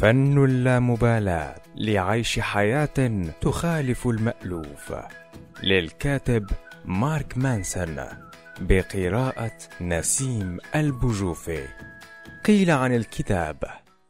فن اللامبالاة لعيش حياة تخالف المألوف. للكاتب مارك مانسون بقراءة نسيم البجوفي. قيل عن الكتاب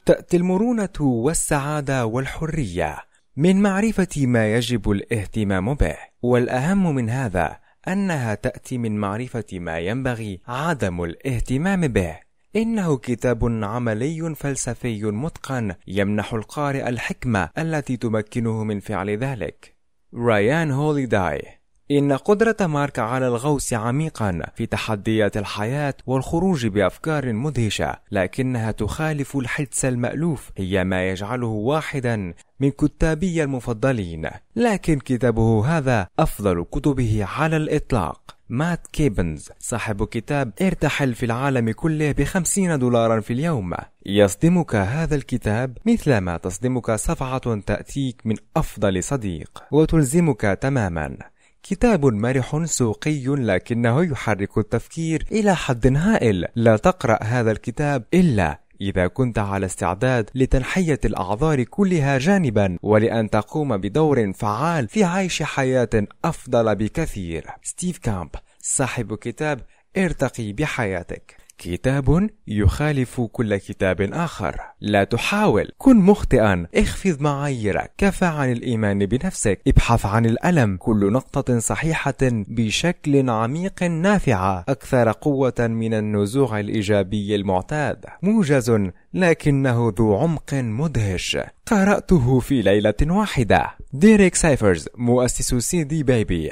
تأتي المرونة والسعادة والحرية من معرفة ما يجب الاهتمام به. والأهم من هذا أنها تأتي من معرفة ما ينبغي عدم الاهتمام به. إنه كتاب عملي فلسفي متقن يمنح القارئ الحكمة التي تمكنه من فعل ذلك. رايان هوليداي إن قدرة مارك على الغوص عميقا في تحديات الحياة والخروج بأفكار مدهشة لكنها تخالف الحدس المألوف هي ما يجعله واحدا من كتابي المفضلين. لكن كتابه هذا أفضل كتبه على الإطلاق. مات كيبنز صاحب كتاب ارتحل في العالم كله بخمسين دولارا في اليوم. يصدمك هذا الكتاب مثلما تصدمك صفعة تأتيك من أفضل صديق وتلزمك تماما. كتاب مرح سوقي لكنه يحرك التفكير إلى حد هائل. لا تقرأ هذا الكتاب إلا إذا كنت على استعداد لتنحية الأعذار كلها جانبا ولأن تقوم بدور فعال في عيش حياة أفضل بكثير. ستيف كامب صاحب كتاب ارتقي بحياتك. كتاب يخالف كل كتاب آخر. لا تحاول. كن مخطئا. اخفض معاييرك. كف عن الإيمان بنفسك. ابحث عن الألم. كل نقطة صحيحة بشكل عميق نافعة. أكثر قوة من النزوع الإيجابي المعتاد. موجز لكنه ذو عمق مدهش. قرأته في ليلة واحدة. ديريك سيفرز مؤسس سي دي بيبي.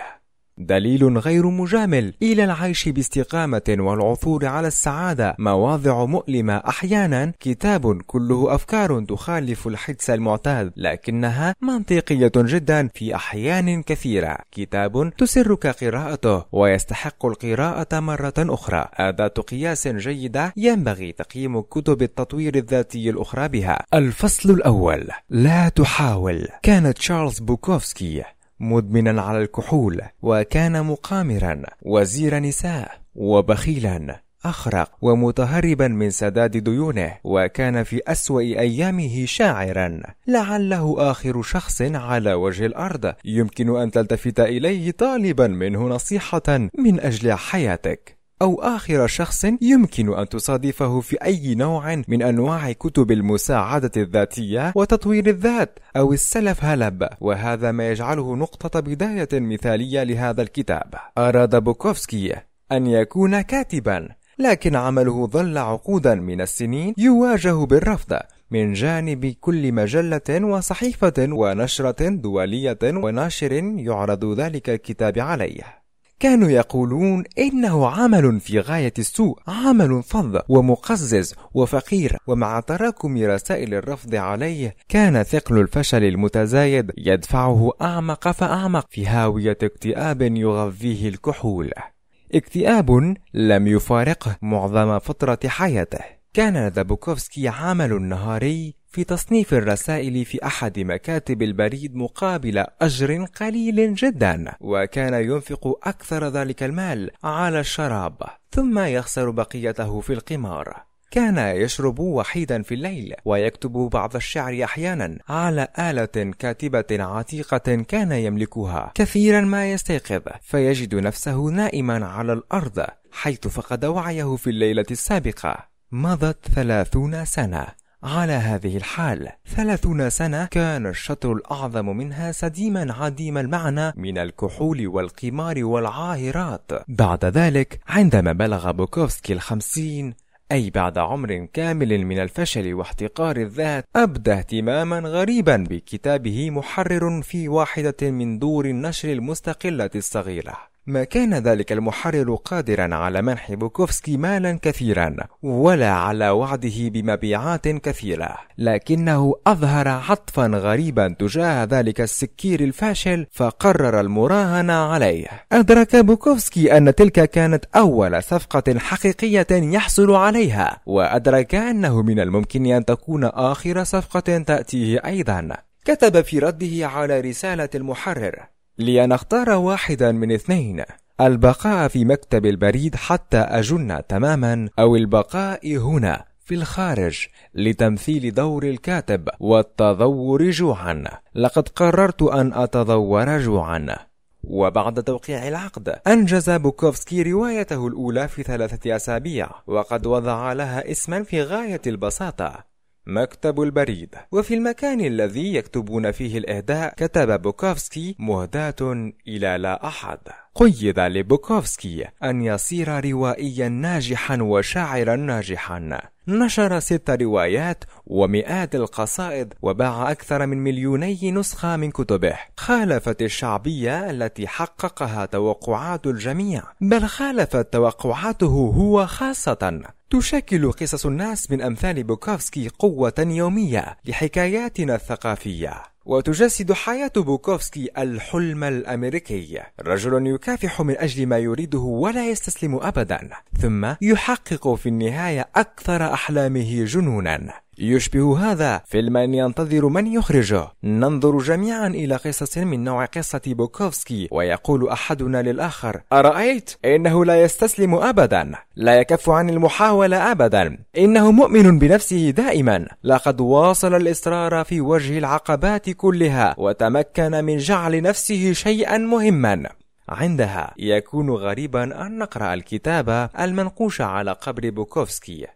دليل غير مجامل إلى العيش باستقامة والعثور على السعادة. مواضع مؤلمة أحيانا. كتاب كله أفكار تخالف الحدس المعتاد لكنها منطقية جدا في أحيان كثيرة. كتاب تسرك قراءته ويستحق القراءة مرة أخرى. أداة قياس جيدة ينبغي تقييم كتب التطوير الذاتي الأخرى بها. الفصل الأول لا تحاول. كان تشارلز بوكوفسكي مدمنا على الكحول وكان مقامرا وزير نساء وبخيلا أخرق ومتهربا من سداد ديونه وكان في أسوأ أيامه شاعرا. لعله آخر شخص على وجه الأرض. يمكن أن تلتفت إليه طالبا منه نصيحة من أجل حياتك. أو آخر شخص يمكن أن تصادفه في أي نوع من أنواع كتب المساعدة الذاتية وتطوير الذات أو السلف هلب. وهذا ما يجعله نقطة بداية مثالية لهذا الكتاب. أراد بوكوفسكي أن يكون كاتبا لكن عمله ظل عقودا من السنين يواجه بالرفض من جانب كل مجلة وصحيفة ونشرة دولية وناشر يعرض ذلك الكتاب عليه. كانوا يقولون إنه عمل في غاية السوء عمل فظ ومقزز وفقير. ومع تراكم رسائل الرفض عليه كان ثقل الفشل المتزايد يدفعه أعمق فأعمق في هاوية اكتئاب يغذيه الكحول. اكتئاب لم يفارقه معظم فترة حياته. كان لدى بوكوفسكي عمل نهاري في تصنيف الرسائل في أحد مكاتب البريد مقابل أجر قليل جدا وكان ينفق أكثر ذلك المال على الشراب ثم يخسر بقيته في القمار. كان يشرب وحيدا في الليل ويكتب بعض الشعر أحيانا على آلة كاتبة عتيقة كان يملكها كثيرا ما يستيقظ فيجد نفسه نائما على الأرض حيث فقد وعيه في الليلة السابقة. مضت ثلاثون سنة. على هذه الحال ثلاثون سنة كان الشطر الأعظم منها سديما عديم المعنى من الكحول والقمار والعاهرات. بعد ذلك عندما بلغ بوكوفسكي الخمسين أي بعد عمر كامل من الفشل واحتقار الذات أبدى اهتماما غريبا بكتابه محرر في واحدة من دور النشر المستقلة الصغيرة. ما كان ذلك المحرر قادرا على منح بوكوفسكي مالا كثيرا ولا على وعده بمبيعات كثيرة. لكنه أظهر عطفا غريبا تجاه ذلك السكير الفاشل فقرر المراهنة عليه. أدرك بوكوفسكي أن تلك كانت أول صفقة حقيقية يحصل عليها وأدرك أنه من الممكن أن تكون آخر صفقة تأتيه أيضا. كتب في رده على رسالة المحرر. لنختار واحدا من اثنين البقاء في مكتب البريد حتى أجن تماما أو البقاء هنا في الخارج لتمثيل دور الكاتب والتضور جوعا. لقد قررت أن أتضور جوعا. وبعد توقيع العقد أنجز بوكوفسكي روايته الأولى في ثلاثة أسابيع وقد وضع لها اسما في غاية البساطة. مكتب البريد. وفي المكان الذي يكتبون فيه الإهداء كتب بوكوفسكي مهداة إلى لا أحد. قيد لبوكوفسكي أن يصير روائيا ناجحا وشاعرا ناجحا. نشر ست روايات ومئات القصائد وباع أكثر من مليوني نسخة من كتبه. خالفت الشعبية التي حققها توقعات الجميع. بل خالفت توقعاته هو خاصة. تشكل قصص الناس من أمثال بوكوفسكي قوة يومية لحكاياتنا الثقافية. وتجسد حياة بوكوفسكي الحلم الأمريكي. رجل يكافح من أجل ما يريده ولا يستسلم أبدا ثم يحقق في النهاية أكثر أحلامه جنونا. يشبه هذا فيلما ينتظر من يخرجه. ننظر جميعا إلى قصص من نوع قصة بوكوفسكي ويقول أحدنا للآخر أرأيت؟ إنه لا يستسلم أبدا. لا يكف عن المحاولة أبدا. إنه مؤمن بنفسه دائما. لقد واصل الإصرار في وجه العقبات كلها وتمكن من جعل نفسه شيئا مهما. عندها يكون غريبا أن نقرأ الكتاب المنقوش على قبر بوكوفسكي.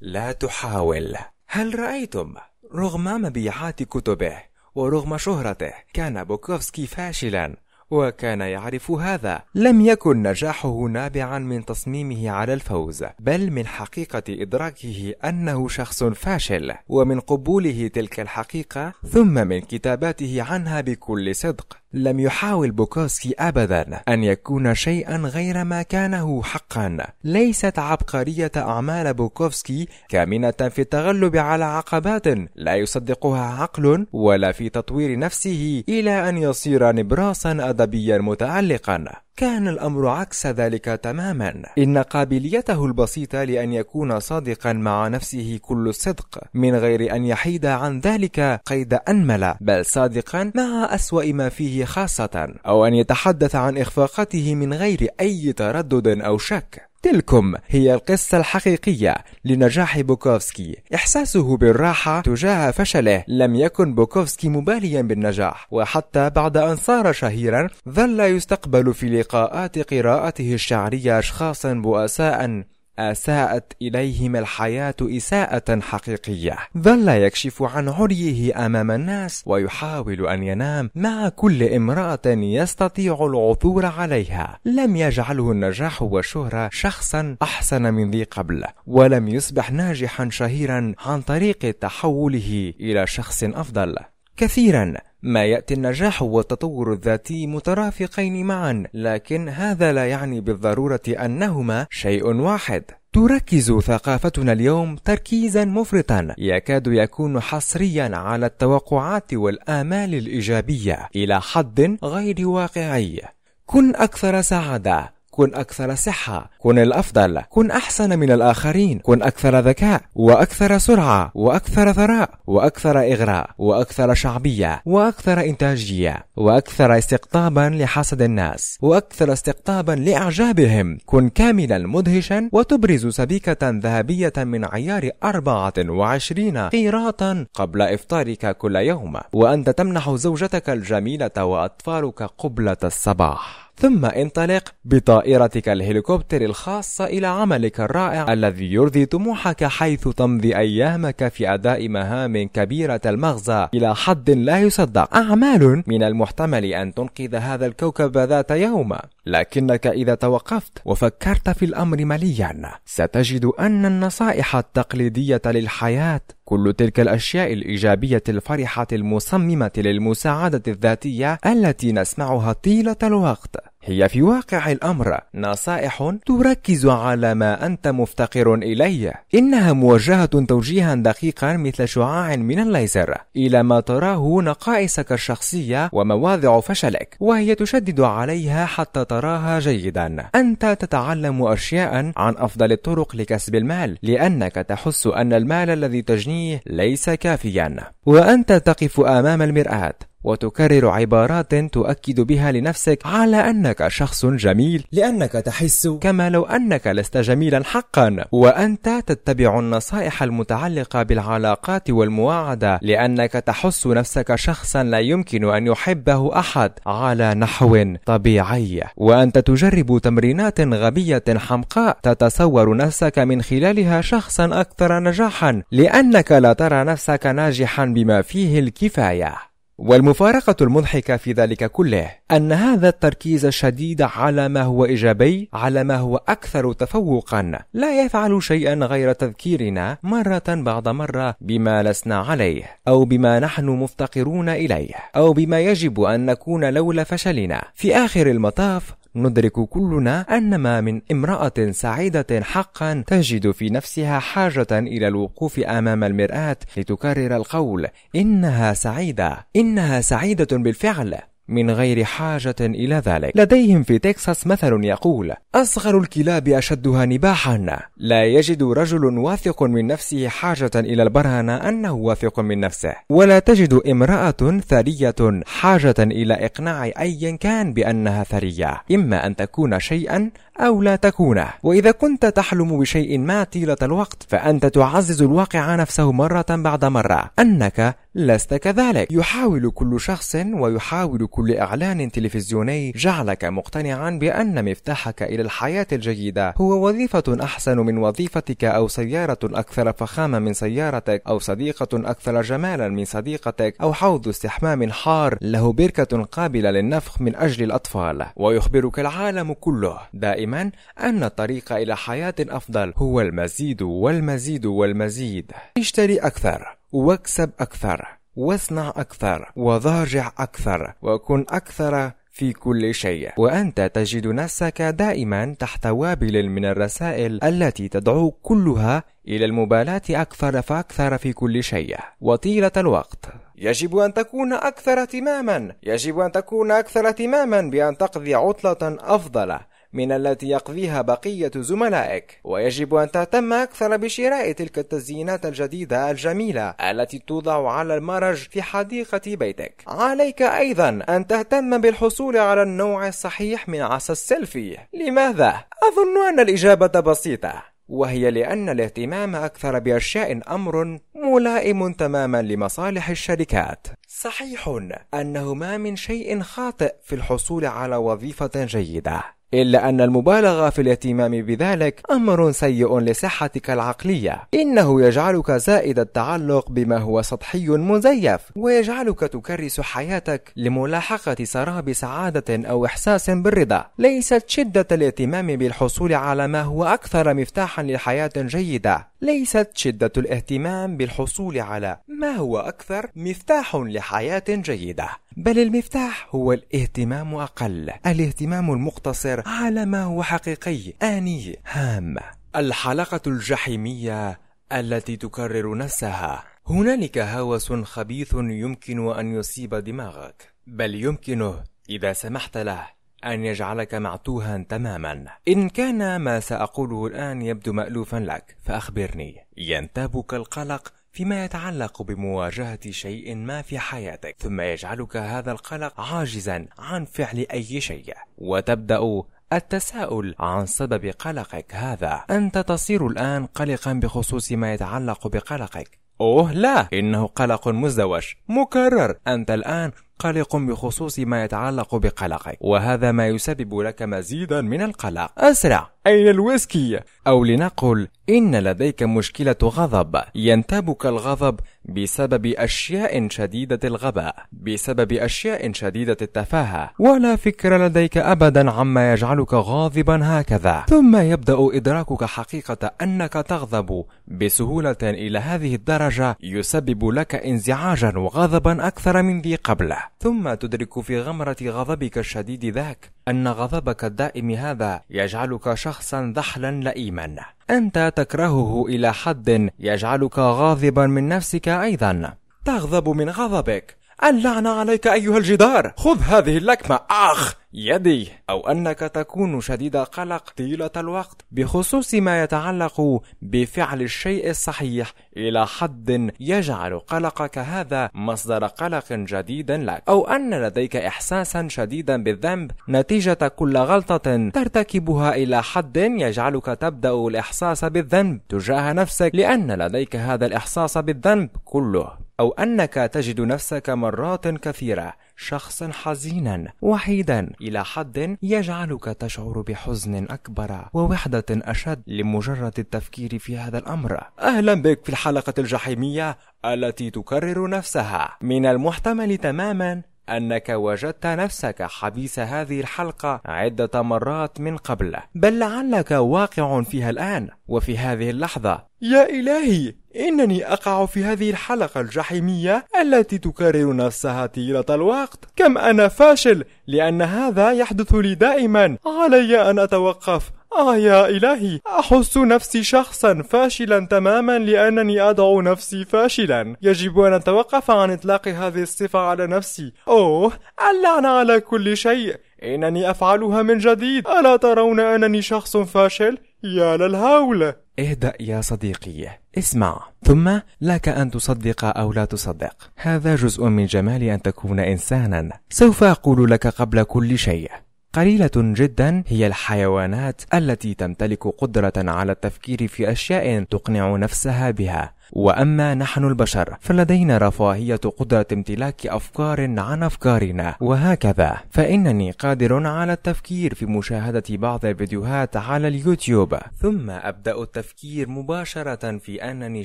لا تحاول. هل رأيتم رغم مبيعات كتبه ورغم شهرته كان بوكوفسكي فاشلا وكان يعرف هذا؟ لم يكن نجاحه نابعا من تصميمه على الفوز بل من حقيقة إدراكه أنه شخص فاشل ومن قبوله تلك الحقيقة ثم من كتاباته عنها بكل صدق. لم يحاول بوكوفسكي أبدا أن يكون شيئا غير ما كانه حقا. ليست عبقرية أعمال بوكوفسكي كامنة في التغلب على عقبات لا يصدقها عقل ولا في تطوير نفسه إلى أن يصير نبراسا أدبيا متعلقا. كان الأمر عكس ذلك تماما. إن قابليته البسيطة لأن يكون صادقا مع نفسه كل الصدق من غير أن يحيد عن ذلك قيد أنمل بل صادقا مع أسوأ ما فيه خاصة أو أن يتحدث عن إخفاقاته من غير أي تردد أو شك. تلكم هي القصة الحقيقية لنجاح بوكوفسكي. إحساسه بالراحة تجاه فشله. لم يكن بوكوفسكي مباليا بالنجاح وحتى بعد أن صار شهيرا ظل يستقبل في لقاءات قراءته الشعرية أشخاصا بؤساء أساءت إليهم الحياة إساءة حقيقية. ظل يكشف عن عريه أمام الناس ويحاول أن ينام مع كل امرأة يستطيع العثور عليها. لم يجعله النجاح والشهرة شخصا أحسن من ذي قبل ولم يصبح ناجحا شهيرا عن طريق تحوله إلى شخص أفضل. كثيرا ما يأتي النجاح والتطور الذاتي مترافقين معا لكن هذا لا يعني بالضرورة أنهما شيء واحد. تركز ثقافتنا اليوم تركيزا مفرطا. يكاد يكون حصريا على التوقعات والآمال الإيجابية إلى حد غير واقعي. كن أكثر سعادة. كن أكثر صحة كن الأفضل كن أحسن من الآخرين كن أكثر ذكاء وأكثر سرعة وأكثر ثراء وأكثر إغراء وأكثر شعبية وأكثر إنتاجية وأكثر استقطابا لحسد الناس وأكثر استقطابا لإعجابهم. كن كاملا مدهشا وتبرز سبيكة ذهبية من عيار 24 قيراطا قبل إفطارك كل يوم وأنت تمنح زوجتك الجميلة وأطفالك قبلة الصباح. ثم انطلق بطائرتك الهليكوبتر الخاصة إلى عملك الرائع الذي يرضي طموحك حيث تمضي أيامك في أداء مهام كبيرة المغزى. إلى حد لا يصدق. أعمال من المحتمل أن تنقذ هذا الكوكب ذات يوم. لكنك إذا توقفت وفكرت في الأمر مليا ستجد أن النصائح التقليدية للحياة كل تلك الأشياء الإيجابية الفرحة المصممة للمساعدة الذاتية التي نسمعها طيلة الوقت. هي في واقع الأمر نصائح تركز على ما أنت مفتقر إليه. إنها موجهة توجيها دقيقا مثل شعاع من الليزر إلى ما تراه نقائصك الشخصية ومواضع فشلك وهي تشدد عليها حتى تراها جيدا. أنت تتعلم أشياء عن أفضل الطرق لكسب المال لأنك تحس أن المال الذي تجنيه ليس كافيا. وأنت تقف أمام المرآة. وتكرر عبارات تؤكد بها لنفسك على أنك شخص جميل. لأنك تحس كما لو أنك لست جميلا حقا. وأنت تتبع النصائح المتعلقة بالعلاقات والمواعدة. لأنك تحس نفسك شخصا لا يمكن أن يحبه أحد على نحو طبيعي. وأنت تجرب تمرينات غبية حمقاء. تتصور نفسك من خلالها شخصا أكثر نجاحا. لأنك لا ترى نفسك ناجحا بما فيه الكفاية. والمفارقة المضحكة في ذلك كله أن هذا التركيز الشديد على ما هو إيجابي على ما هو أكثر تفوقا. لا يفعل شيئا غير تذكيرنا مرة بعد مرة بما لسنا عليه أو بما نحن مفتقرون إليه أو بما يجب أن نكون لولا فشلنا. في آخر المطاف ندرك كلنا أن ما من امرأة سعيدة حقا تجد في نفسها حاجة إلى الوقوف أمام المرآة لتكرر القول إنها سعيدة إنها سعيدة بالفعل. من غير حاجة إلى ذلك. لديهم في تكساس مثل يقول أصغر الكلاب أشدها نباحا. لا يجد رجل واثق من نفسه حاجة إلى البرهنة أنه واثق من نفسه. ولا تجد امرأة ثرية حاجة إلى إقناع أيا كان بأنها ثرية. إما أن تكون شيئا أو لا تكونه. وإذا كنت تحلم بشيء ما طيلة الوقت فأنت تعزز الواقع نفسه مرة بعد مرة. أنك لست كذلك. يحاول كل شخص ويحاول كل إعلان تلفزيوني جعلك مقتنعا بأن مفتاحك إلى الحياة الجيدة هو وظيفة أحسن من وظيفتك أو سيارة أكثر فخامة من سيارتك أو صديقة أكثر جمالا من صديقتك أو حوض استحمام حار. له بركة قابلة للنفخ من أجل الأطفال. ويخبرك العالم كله. دائما أن الطريق إلى حياة أفضل هو المزيد والمزيد والمزيد. اشتري أكثر واكسب أكثر واصنع أكثر وضاجع أكثر وكن أكثر في كل شيء. وأنت تجد نفسك دائما تحت وابل من الرسائل التي تدعو كلها إلى المبالاة أكثر فأكثر في كل شيء. وطيلة الوقت. يجب أن تكون أكثر اهتماما. يجب أن تكون أكثر اهتماما بأن تقضي عطلة أفضل. من التي يقضيها بقية زملائك. ويجب أن تهتم أكثر بشراء تلك التزيينات الجديدة الجميلة التي توضع على المرج في حديقة بيتك. عليك أيضا أن تهتم بالحصول على النوع الصحيح من عصا السيلفي. لماذا؟ أظن أن الإجابة بسيطة. وهي لأن الاهتمام أكثر بأشياء أمر ملائم تماما لمصالح الشركات. صحيح أنه ما من شيء خاطئ في الحصول على وظيفة جيدة، إلا أن المبالغة في الاهتمام بذلك أمر سيء لصحتك العقلية. إنه يجعلك زائد التعلق بما هو سطحي مزيف ويجعلك تكرس حياتك لملاحقة سراب سعادة أو إحساس بالرضا. ليست شدة الاهتمام بالحصول على ما هو أكثر مفتاحا لحياة جيدة. ليست شدة الاهتمام بالحصول على ما هو أكثر مفتاح لحياة جيدة. بل المفتاح هو الاهتمام أقل الاهتمام المقتصر على ما هو حقيقي آني هام. الحلقة الجحيمية التي تكرر نفسها. هنالك هوس خبيث يمكن أن يصيب دماغك بل يمكنه إذا سمحت له أن يجعلك معتوها تماما. إن كان ما سأقوله الآن يبدو مألوفا لك فأخبرني. ينتابك القلق فيما يتعلق بمواجهة شيء ما في حياتك ثم يجعلك هذا القلق عاجزا عن فعل أي شيء. وتبدأ التساؤل عن سبب قلقك هذا. أنت تصير الآن قلقا بخصوص ما يتعلق بقلقك. أوه لا! إنه قلق مزدوج مكرر. أنت الآن قلق بخصوص ما يتعلق بقلقك. وهذا ما يسبب لك مزيدا من القلق. أسرع. أين الويسكي؟ أو لنقل إن لديك مشكلة غضب. ينتابك الغضب بسبب أشياء شديدة الغباء بسبب أشياء شديدة التفاهة. ولا فكر لديك أبدا عما يجعلك غاضبا هكذا. ثم يبدأ إدراكك حقيقة أنك تغضب. بسهولة إلى هذه الدرجة يسبب لك انزعاجا وغضبا أكثر من ذي قبله ثم تدرك في غمرة غضبك الشديد ذاك أن غضبك الدائم هذا يجعلك شخصا ضحلا لئيما. أنت تكرهه إلى حد يجعلك غاضبا من نفسك أيضا. تغضب من غضبك. اللعنة عليك أيها الجدار. خذ هذه اللكمة. آخ! يدي أو أنك تكون شديد قلق طيلة الوقت بخصوص ما يتعلق بفعل الشيء الصحيح إلى حد يجعل قلقك هذا مصدر قلق جديد لك. أو أن لديك إحساسا شديدا بالذنب نتيجة كل غلطة ترتكبها إلى حد يجعلك تبدأ الإحساس بالذنب. تجاه نفسك لأن لديك هذا الإحساس بالذنب كله. أو أنك تجد نفسك مرات كثيرة شخصا حزينا وحيدا. إلى حد يجعلك تشعر بحزن أكبر ووحدة أشد لمجرد التفكير في هذا الأمر. أهلا بك في الحلقة الجحيمية التي تكرر نفسها. من المحتمل تماما أنك وجدت نفسك حبيس هذه الحلقة عدة مرات من قبل. بل لعلك واقع فيها الآن وفي هذه اللحظة. يا إلهي إنني أقع في هذه الحلقة الجحيمية التي تكرر نفسها طيلة الوقت. كم أنا فاشل لأن هذا يحدث لي دائما. علي أن أتوقف. آه يا إلهي أحس نفسي شخصا فاشلا تماما لأنني أدعو نفسي فاشلا. يجب أن أتوقف عن إطلاق هذه الصفة على نفسي. أوه اللعنة على كل شيء. إنني أفعلها من جديد. ألا ترون أنني شخص فاشل؟ يا للهول. اهدأ يا صديقي اسمع. ثم لك أن تصدق أو لا تصدق. هذا جزء من جمال أن تكون إنسانا. سوف أقول لك قبل كل شيء. قليلة جدا هي الحيوانات التي تمتلك قدرة على التفكير في أشياء تقنع نفسها بها. وأما نحن البشر فلدينا رفاهية قدرة امتلاك أفكار عن أفكارنا. وهكذا فإنني قادر على التفكير في مشاهدة بعض الفيديوهات على اليوتيوب. ثم أبدأ التفكير مباشرة في أنني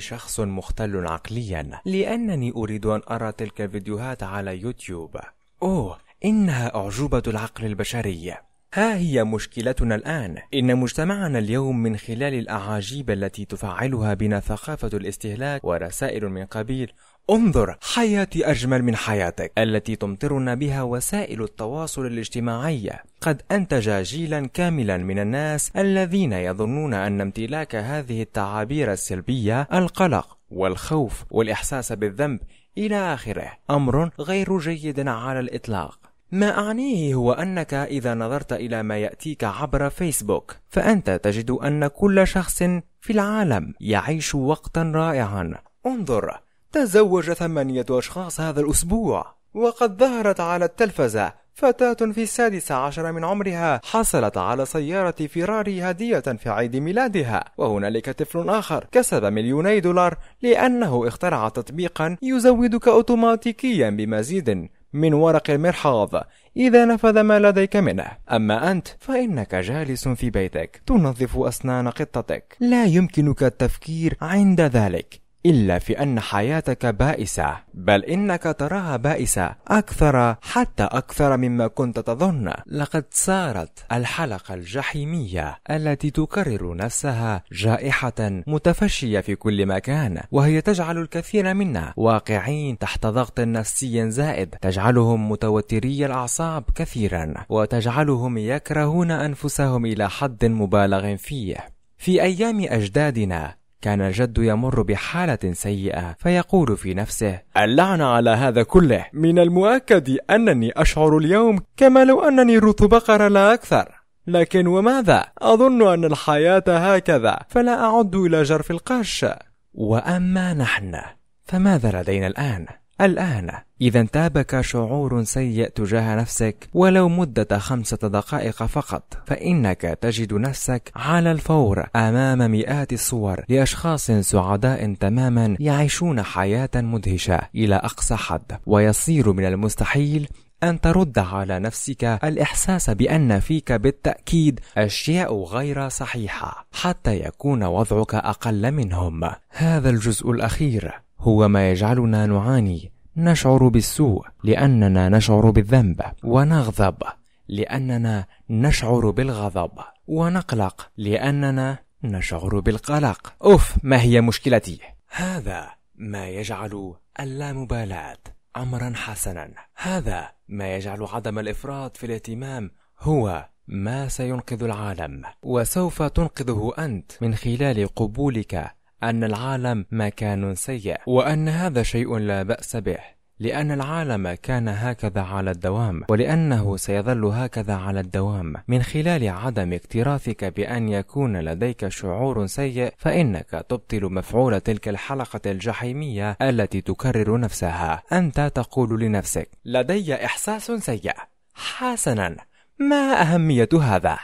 شخص مختل عقليا لأنني أريد أن أرى تلك الفيديوهات على يوتيوب. أوه! إنها أعجوبة العقل البشري. ها هي مشكلتنا الآن. إن مجتمعنا اليوم من خلال الأعاجيب التي تفعلها بنا ثقافة الاستهلاك ورسائل من قبيل. انظر حياتي أجمل من حياتك. التي تمطرنا بها وسائل التواصل الاجتماعي. قد أنتج جيلا كاملا من الناس الذين يظنون أن امتلاك هذه التعابير السلبية القلق والخوف والإحساس بالذنب إلى آخره. أمر غير جيد على الإطلاق. ما أعنيه هو أنك إذا نظرت إلى ما يأتيك عبر فيسبوك فأنت تجد أن كل شخص في العالم يعيش وقتا رائعا. انظر تزوج ثمانية أشخاص هذا الأسبوع وقد ظهرت على التلفزة فتاة في السادسة عشر من عمرها حصلت على سيارة فيراري هدية في عيد ميلادها وهنالك طفل آخر كسب مليوني دولار لأنه اخترع تطبيقا يزودك أوتوماتيكيا بمزيد. من ورق المرحاض. إذا نفذ ما لديك منه. أما أنت فإنك جالس في بيتك. تنظف أسنان قطتك. لا يمكنك التفكير عند ذلك. إلا في أن حياتك بائسة بل إنك تراها بائسة أكثر حتى أكثر مما كنت تظن. لقد صارت الحلقة الجحيمية التي تكرر نفسها جائحة متفشية في كل مكان وهي تجعل الكثير منا واقعين تحت ضغط نفسي زائد. تجعلهم متوتري الأعصاب كثيرا وتجعلهم يكرهون أنفسهم إلى حد مبالغ فيه. في أيام أجدادنا كان الجد يمر بحالة سيئة فيقول في نفسه اللعنة على هذا كله من المؤكد أنني أشعر اليوم كما لو أنني رث بقرة لا أكثر لكن وماذا؟ أظن أن الحياة هكذا فلا أعد إلى جرف القش وأما نحن فماذا لدينا الآن؟ الآن إذا انتابك شعور سيء تجاه نفسك ولو مدة خمسة دقائق فقط فإنك تجد نفسك على الفور أمام مئات الصور لأشخاص سعداء تماما يعيشون حياة مدهشة إلى أقصى حد. ويصير من المستحيل أن ترد على نفسك الإحساس بأن فيك بالتأكيد أشياء غير صحيحة حتى يكون وضعك أقل منهم. هذا الجزء الأخير. هو ما يجعلنا نعاني نشعر بالسوء لأننا نشعر بالذنب ونغضب لأننا نشعر بالغضب ونقلق لأننا نشعر بالقلق. أوف ما هي مشكلتي؟ هذا ما يجعل اللامبالاة امرا حسنا. هذا ما يجعل عدم الإفراط في الاهتمام هو ما سينقذ العالم وسوف تنقذه أنت من خلال قبولك أن العالم مكان سيء وأن هذا شيء لا بأس به لأن العالم كان هكذا على الدوام ولأنه سيظل هكذا على الدوام. من خلال عدم اكتراثك بأن يكون لديك شعور سيء فإنك تبطل مفعول تلك الحلقة الجحيمية التي تكرر نفسها. أنت تقول لنفسك لدي إحساس سيء. حسنا ما أهمية هذا؟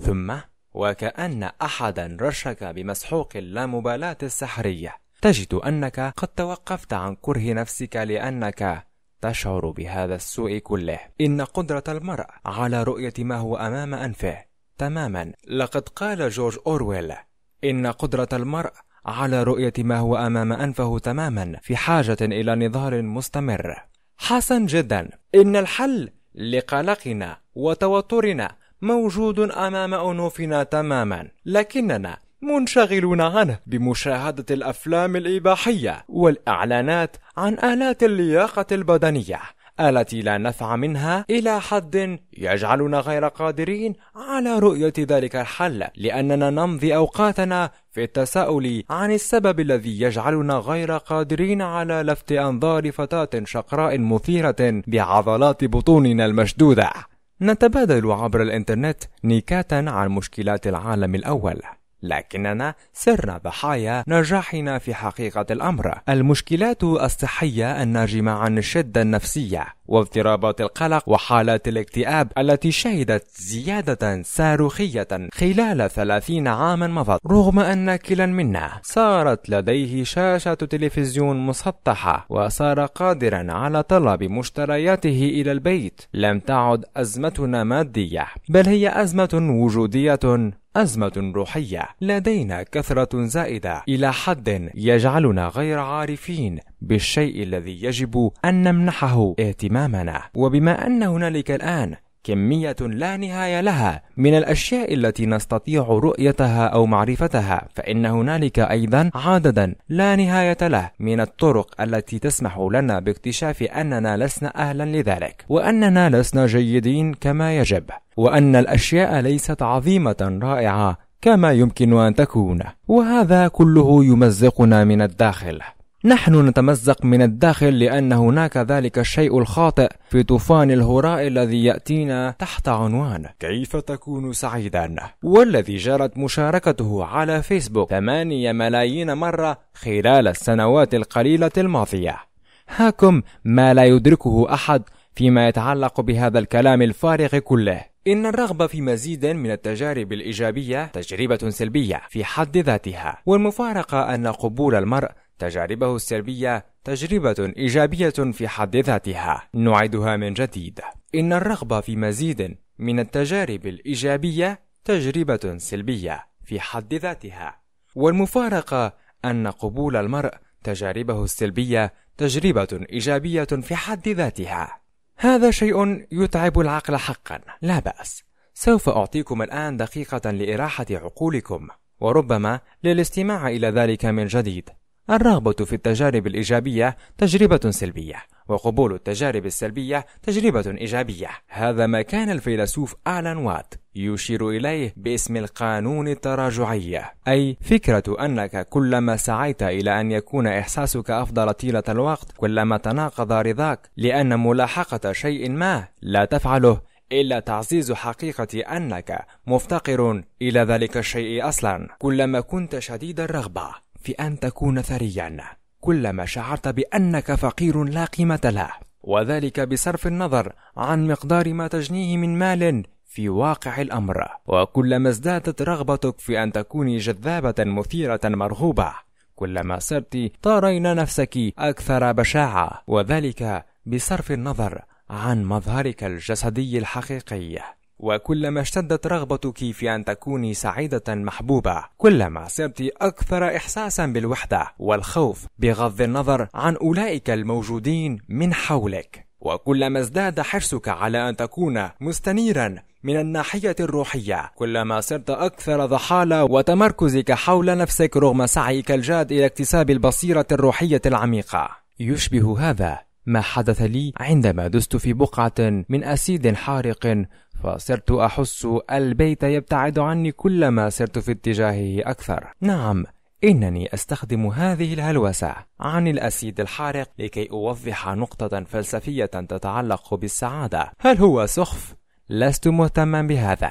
ثم وكأن أحدا رشك بمسحوق اللامبالاة السحرية. تجد أنك قد توقفت عن كره نفسك لأنك تشعر بهذا السوء كله. إن قدرة المرء على رؤية ما هو أمام أنفه تماما. لقد قال جورج أورويل إن قدرة المرء على رؤية ما هو أمام أنفه تماما في حاجة إلى نضال مستمر. حسن جدا. إن الحل لقلقنا وتوترنا موجود أمام أنوفنا تماما لكننا منشغلون عنه. بمشاهدة الأفلام الإباحية والإعلانات عن آلات اللياقة البدنية التي لا نفع منها إلى حد يجعلنا غير قادرين على رؤية ذلك الحل. لأننا نمضي أوقاتنا في التساؤل عن السبب الذي يجعلنا غير قادرين على لفت أنظار فتاة شقراء مثيرة بعضلات بطوننا المشدودة. نتبادل عبر الإنترنت نكاتا عن مشكلات العالم الأول. لكننا صرنا ضحايا نجاحنا في حقيقة الأمر. المشكلات الصحية الناجمة عن الشدة النفسية واضطرابات القلق وحالات الاكتئاب التي شهدت زيادة صاروخية خلال ثلاثين عاما مضت. رغم أن كلا منا صارت لديه شاشة تلفزيون مسطحة وصار قادرا على طلب مشترياته إلى البيت. لم تعد أزمتنا مادية بل هي أزمة وجودية أزمة روحية لدينا كثرة زائدة إلى حد يجعلنا غير عارفين بالشيء الذي يجب أن نمنحه اهتمامنا. وبما أن هنالك الآن كمية لا نهاية لها من الأشياء التي نستطيع رؤيتها أو معرفتها فإن هنالك أيضا عددا لا نهاية له من الطرق التي تسمح لنا باكتشاف أننا لسنا أهلا لذلك وأننا لسنا جيدين كما يجب وأن الأشياء ليست عظيمة رائعة كما يمكن أن تكون وهذا كله يمزقنا من الداخل. نحن نتمزق من الداخل لأن هناك ذلك الشيء الخاطئ في طوفان الهراء الذي يأتينا تحت عنوان كيف تكون سعيدا؟ والذي جرت مشاركته على فيسبوك ثمانية ملايين مرة خلال السنوات القليلة الماضية. هاكم ما لا يدركه أحد فيما يتعلق بهذا الكلام الفارغ كله. إن الرغبة في مزيد من التجارب الإيجابية تجربة سلبية في حد ذاتها والمفارقة أن قبول المرء تجاربه السلبية تجربة إيجابية في حد ذاتها. نعيدها من جديد. إن الرغبة في مزيد من التجارب الإيجابية تجربة سلبية في حد ذاتها. والمفارقة أن قبول المرء تجاربه السلبية تجربة إيجابية في حد ذاتها. هذا شيء يتعب العقل حقا. لا بأس. سوف أعطيكم الآن دقيقة لإراحة عقولكم. وربما للاستماع إلى ذلك من جديد. الرغبة في التجارب الإيجابية تجربة سلبية وقبول التجارب السلبية تجربة إيجابية. هذا ما كان الفيلسوف آلان وات يشير إليه باسم القانون التراجعي أي فكرة أنك كلما سعيت إلى أن يكون إحساسك أفضل طيلة الوقت كلما تناقض رضاك لأن ملاحقة شيء ما لا تفعله إلا تعزيز حقيقة أنك مفتقر إلى ذلك الشيء أصلا. كلما كنت شديد الرغبة. في أن تكون ثريا كلما شعرت بأنك فقير لا قيمة له. وذلك بصرف النظر عن مقدار ما تجنيه من مال في واقع الأمر. وكلما ازدادت رغبتك في أن تكوني جذابة مثيرة مرغوبة. كلما صرت ترين نفسك أكثر بشاعة. وذلك بصرف النظر عن مظهرك الجسدي الحقيقي. وكلما اشتدت رغبتك في أن تكوني سعيدة محبوبة كلما صرت أكثر إحساسا بالوحدة والخوف بغض النظر عن أولئك الموجودين من حولك. وكلما ازداد حرصك على أن تكون مستنيرا من الناحية الروحية كلما صرت أكثر ضحالة وتمركزك حول نفسك رغم سعيك الجاد إلى اكتساب البصيرة الروحية العميقة. يشبه هذا ما حدث لي عندما دست في بقعة من أسيد حارق فصرت أحس البيت يبتعد عني كلما سرت في اتجاهه أكثر. نعم إنني أستخدم هذه الهلوسة عن الأسيد الحارق لكي أوضح نقطة فلسفية تتعلق بالسعادة. هل هو سخف؟ لست مهتما بهذا.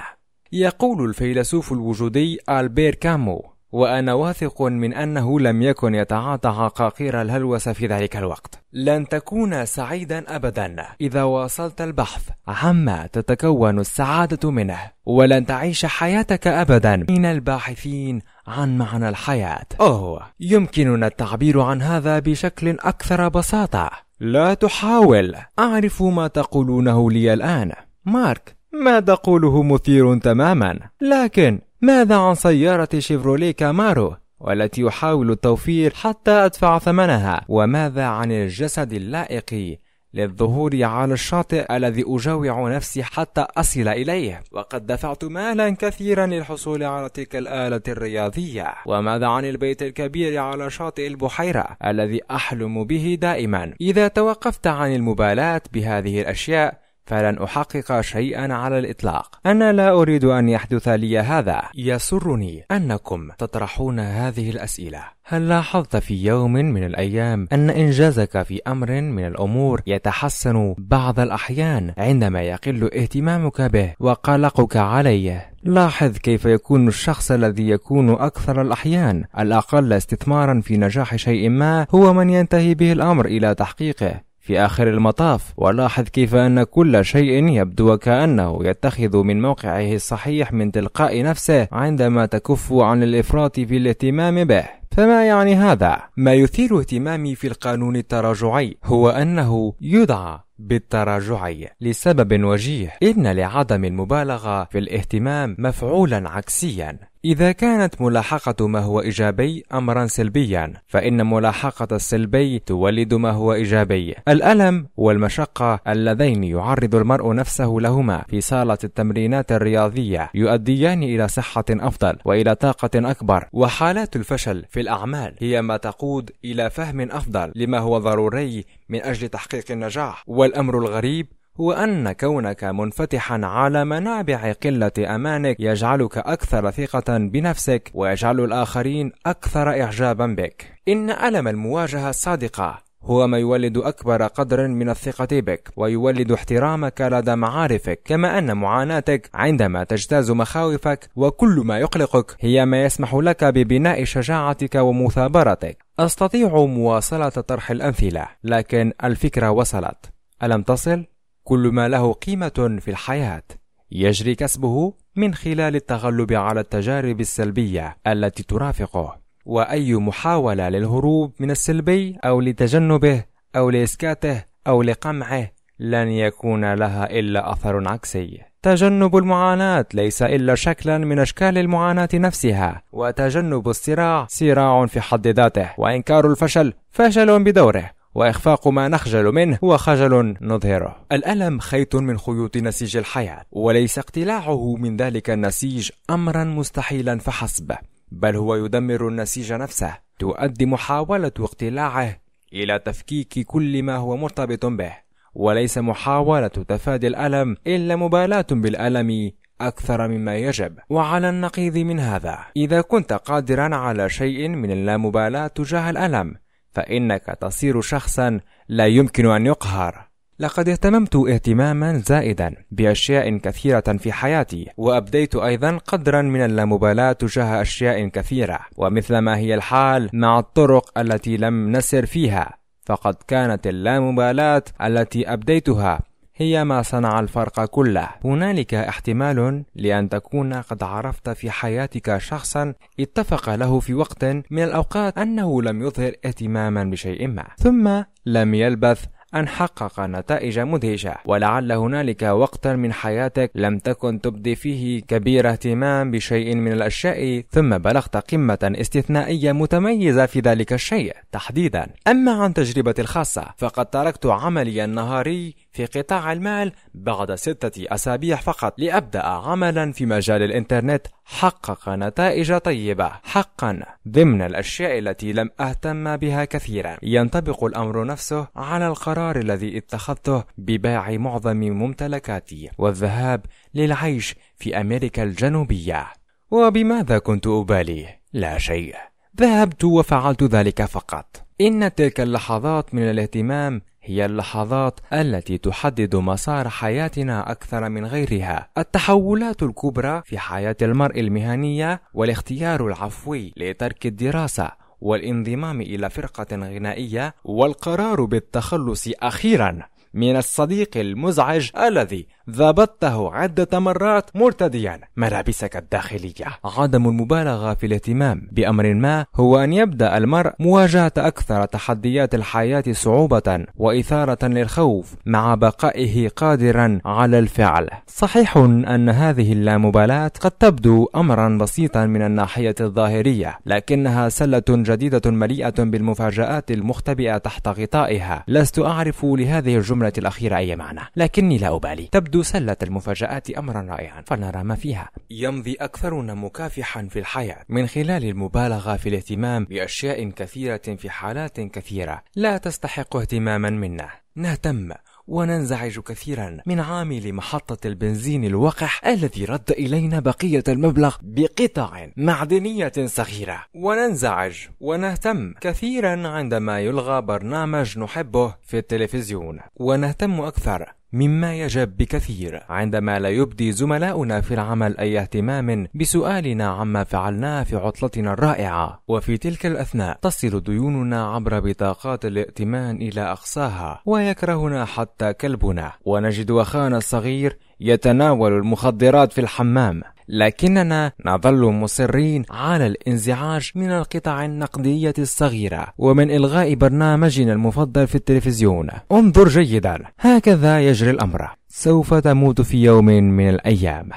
يقول الفيلسوف الوجودي ألبير كامو وأنا واثق من أنه لم يكن يتعاطى عقاقير الهلوسة في ذلك الوقت. لن تكون سعيدا أبدا. إذا واصلت البحث عما تتكون السعادة منه. ولن تعيش حياتك أبدا. من الباحثين عن معنى الحياة. أوه يمكننا التعبير عن هذا بشكل أكثر بساطة. لا تحاول. أعرف ما تقولونه لي الآن. مارك ما تقوله مثير تماما؟ لكن ماذا عن سيارة شيفروليه كامارو والتي يحاول التوفير حتى أدفع ثمنها؟ وماذا عن الجسد اللائق للظهور على الشاطئ الذي أجوع نفسي حتى أصل إليه؟ وقد دفعت مالا كثيرا للحصول على تلك الآلة الرياضية. وماذا عن البيت الكبير على شاطئ البحيرة الذي أحلم به دائما؟ إذا توقفت عن المبالاة بهذه الأشياء فلن أحقق شيئا على الإطلاق. أنا لا أريد أن يحدث لي هذا. يسرني أنكم تطرحون هذه الأسئلة. هل لاحظت في يوم من الأيام أن إنجازك في أمر من الأمور يتحسن بعض الأحيان عندما يقل اهتمامك به وقلقك عليه؟ لاحظ كيف يكون الشخص الذي يكون أكثر الأحيان الأقل استثمارا في نجاح شيء ما هو من ينتهي به الأمر إلى تحقيقه. في آخر المطاف ولاحظ كيف أن كل شيء يبدو وكأنه يتخذ من موقعه الصحيح من تلقاء نفسه عندما تكف عن الإفراط في الاهتمام به. فما يعني هذا؟ ما يثير اهتمامي في القانون التراجعي هو أنه يدعى بالتراجعي لسبب وجيه. إن لعدم المبالغة في الاهتمام مفعولا عكسيا. إذا كانت ملاحقة ما هو إيجابي أمرا سلبيا فإن ملاحقة السلبي تولد ما هو إيجابي. الألم والمشقة اللذين يعرض المرء نفسه لهما في صالة التمرينات الرياضية يؤديان إلى صحة أفضل وإلى طاقة أكبر. وحالات الفشل في الأعمال هي ما تقود إلى فهم أفضل لما هو ضروري من أجل تحقيق النجاح. والأمر الغريب هو أن كونك منفتحا على منابع قلة أمانك يجعلك أكثر ثقة بنفسك ويجعل الآخرين أكثر إعجابا بك. إن ألم المواجهة الصادقة هو ما يولد أكبر قدر من الثقة بك ويولد احترامك لدى معارفك كما أن معاناتك عندما تجتاز مخاوفك وكل ما يقلقك هي ما يسمح لك ببناء شجاعتك ومثابرتك. أستطيع مواصلة طرح الأمثلة لكن الفكرة وصلت. ألم تصل؟ كل ما له قيمة في الحياة. يجري كسبه من خلال التغلب على التجارب السلبية التي ترافقه. وأي محاولة للهروب من السلبي أو لتجنبه أو لإسكاته أو لقمعه لن يكون لها إلا أثر عكسي. تجنب المعاناة ليس إلا شكلا من أشكال المعاناة نفسها. وتجنب الصراع صراع في حد ذاته. وإنكار الفشل فشل بدوره. وإخفاق ما نخجل منه هو خجل نظهره. الألم خيط من خيوط نسيج الحياة وليس اقتلاعه من ذلك النسيج أمرا مستحيلا فحسب بل هو يدمر النسيج نفسه تؤدي محاولة اقتلاعه إلى تفكيك كل ما هو مرتبط به. وليس محاولة تفادي الألم إلا مبالاة بالألم أكثر مما يجب. وعلى النقيض من هذا إذا كنت قادرا على شيء من اللامبالاة تجاه الألم فإنك تصير شخصا لا يمكن أن يقهر. لقد اهتممت اهتماما زائدا بأشياء كثيرة في حياتي وأبديت أيضا قدرا من اللامبالاة تجاه أشياء كثيرة ومثل ما هي الحال مع الطرق التي لم نسر فيها فقد كانت اللامبالاة التي أبديتها هي ما صنع الفرق كله. هنالك احتمال لأن تكون قد عرفت في حياتك شخصا اتفق له في وقت من الأوقات أنه لم يظهر اهتماما بشيء ما. ثم لم يلبث أن حقق نتائج مدهشة. ولعل هنالك وقتا من حياتك لم تكن تبدي فيه كبير اهتمام بشيء من الأشياء. ثم بلغت قمة استثنائية متميزة في ذلك الشيء تحديدا. أما عن تجربتي الخاصة فقد تركت عملي النهاري في قطاع المال بعد ستة أسابيع فقط لأبدأ عملا في مجال الإنترنت حقق نتائج طيبة حقا ضمن الأشياء التي لم أهتم بها كثيرا. ينطبق الأمر نفسه على القرار الذي اتخذته ببيع معظم ممتلكاتي والذهاب للعيش في أمريكا الجنوبية. وبماذا كنت أبالي؟ لا شيء. ذهبت وفعلت ذلك فقط. إن تلك اللحظات من الاهتمام هي اللحظات التي تحدد مسار حياتنا أكثر من غيرها. التحولات الكبرى في حياة المرء المهنية والاختيار العفوي لترك الدراسة والانضمام إلى فرقة غنائية والقرار بالتخلص أخيرا من الصديق المزعج الذي ضبطته عدة مرات مرتديا. ملابسك الداخلية. عدم المبالغة في الاهتمام. بأمر ما هو أن يبدأ المرء مواجهة أكثر تحديات الحياة صعوبة وإثارة للخوف مع بقائه قادرا على الفعل. صحيح أن هذه اللامبالاة قد تبدو أمرا بسيطا من الناحية الظاهرية لكنها سلة جديدة مليئة بالمفاجآت المختبئة تحت غطائها. لست أعرف لهذه الجملة الأخيرة أي معنى لكني لا أبالي. تبدو تبدو سلة المفاجآت أمرا رائعا فنرى ما فيها. يمضي أكثرنا مكافحا في الحياة. من خلال المبالغة في الاهتمام بأشياء كثيرة في حالات كثيرة لا تستحق اهتماما منا. نهتم وننزعج كثيرا من عامل محطة البنزين الوقح الذي رد إلينا بقية المبلغ بقطع معدنية صغيرة. وننزعج ونهتم كثيرا عندما يلغى برنامج نحبه في التلفزيون. ونهتم أكثر مما يجب بكثير. عندما لا يبدي زملاؤنا في العمل أي اهتمام بسؤالنا عما فعلناه في عطلتنا الرائعة. وفي تلك الأثناء تصل ديوننا عبر بطاقات الائتمان إلى أقصاها ويكرهنا حتى كلبنا. ونجد أخانا الصغير يتناول المخدرات في الحمام. لكننا نظل مصرين على الانزعاج من القطع النقدية الصغيرة ومن إلغاء برنامجنا المفضل في التلفزيون. انظر جيدا هكذا يجري الأمر. سوف تموت في يوم من الأيام.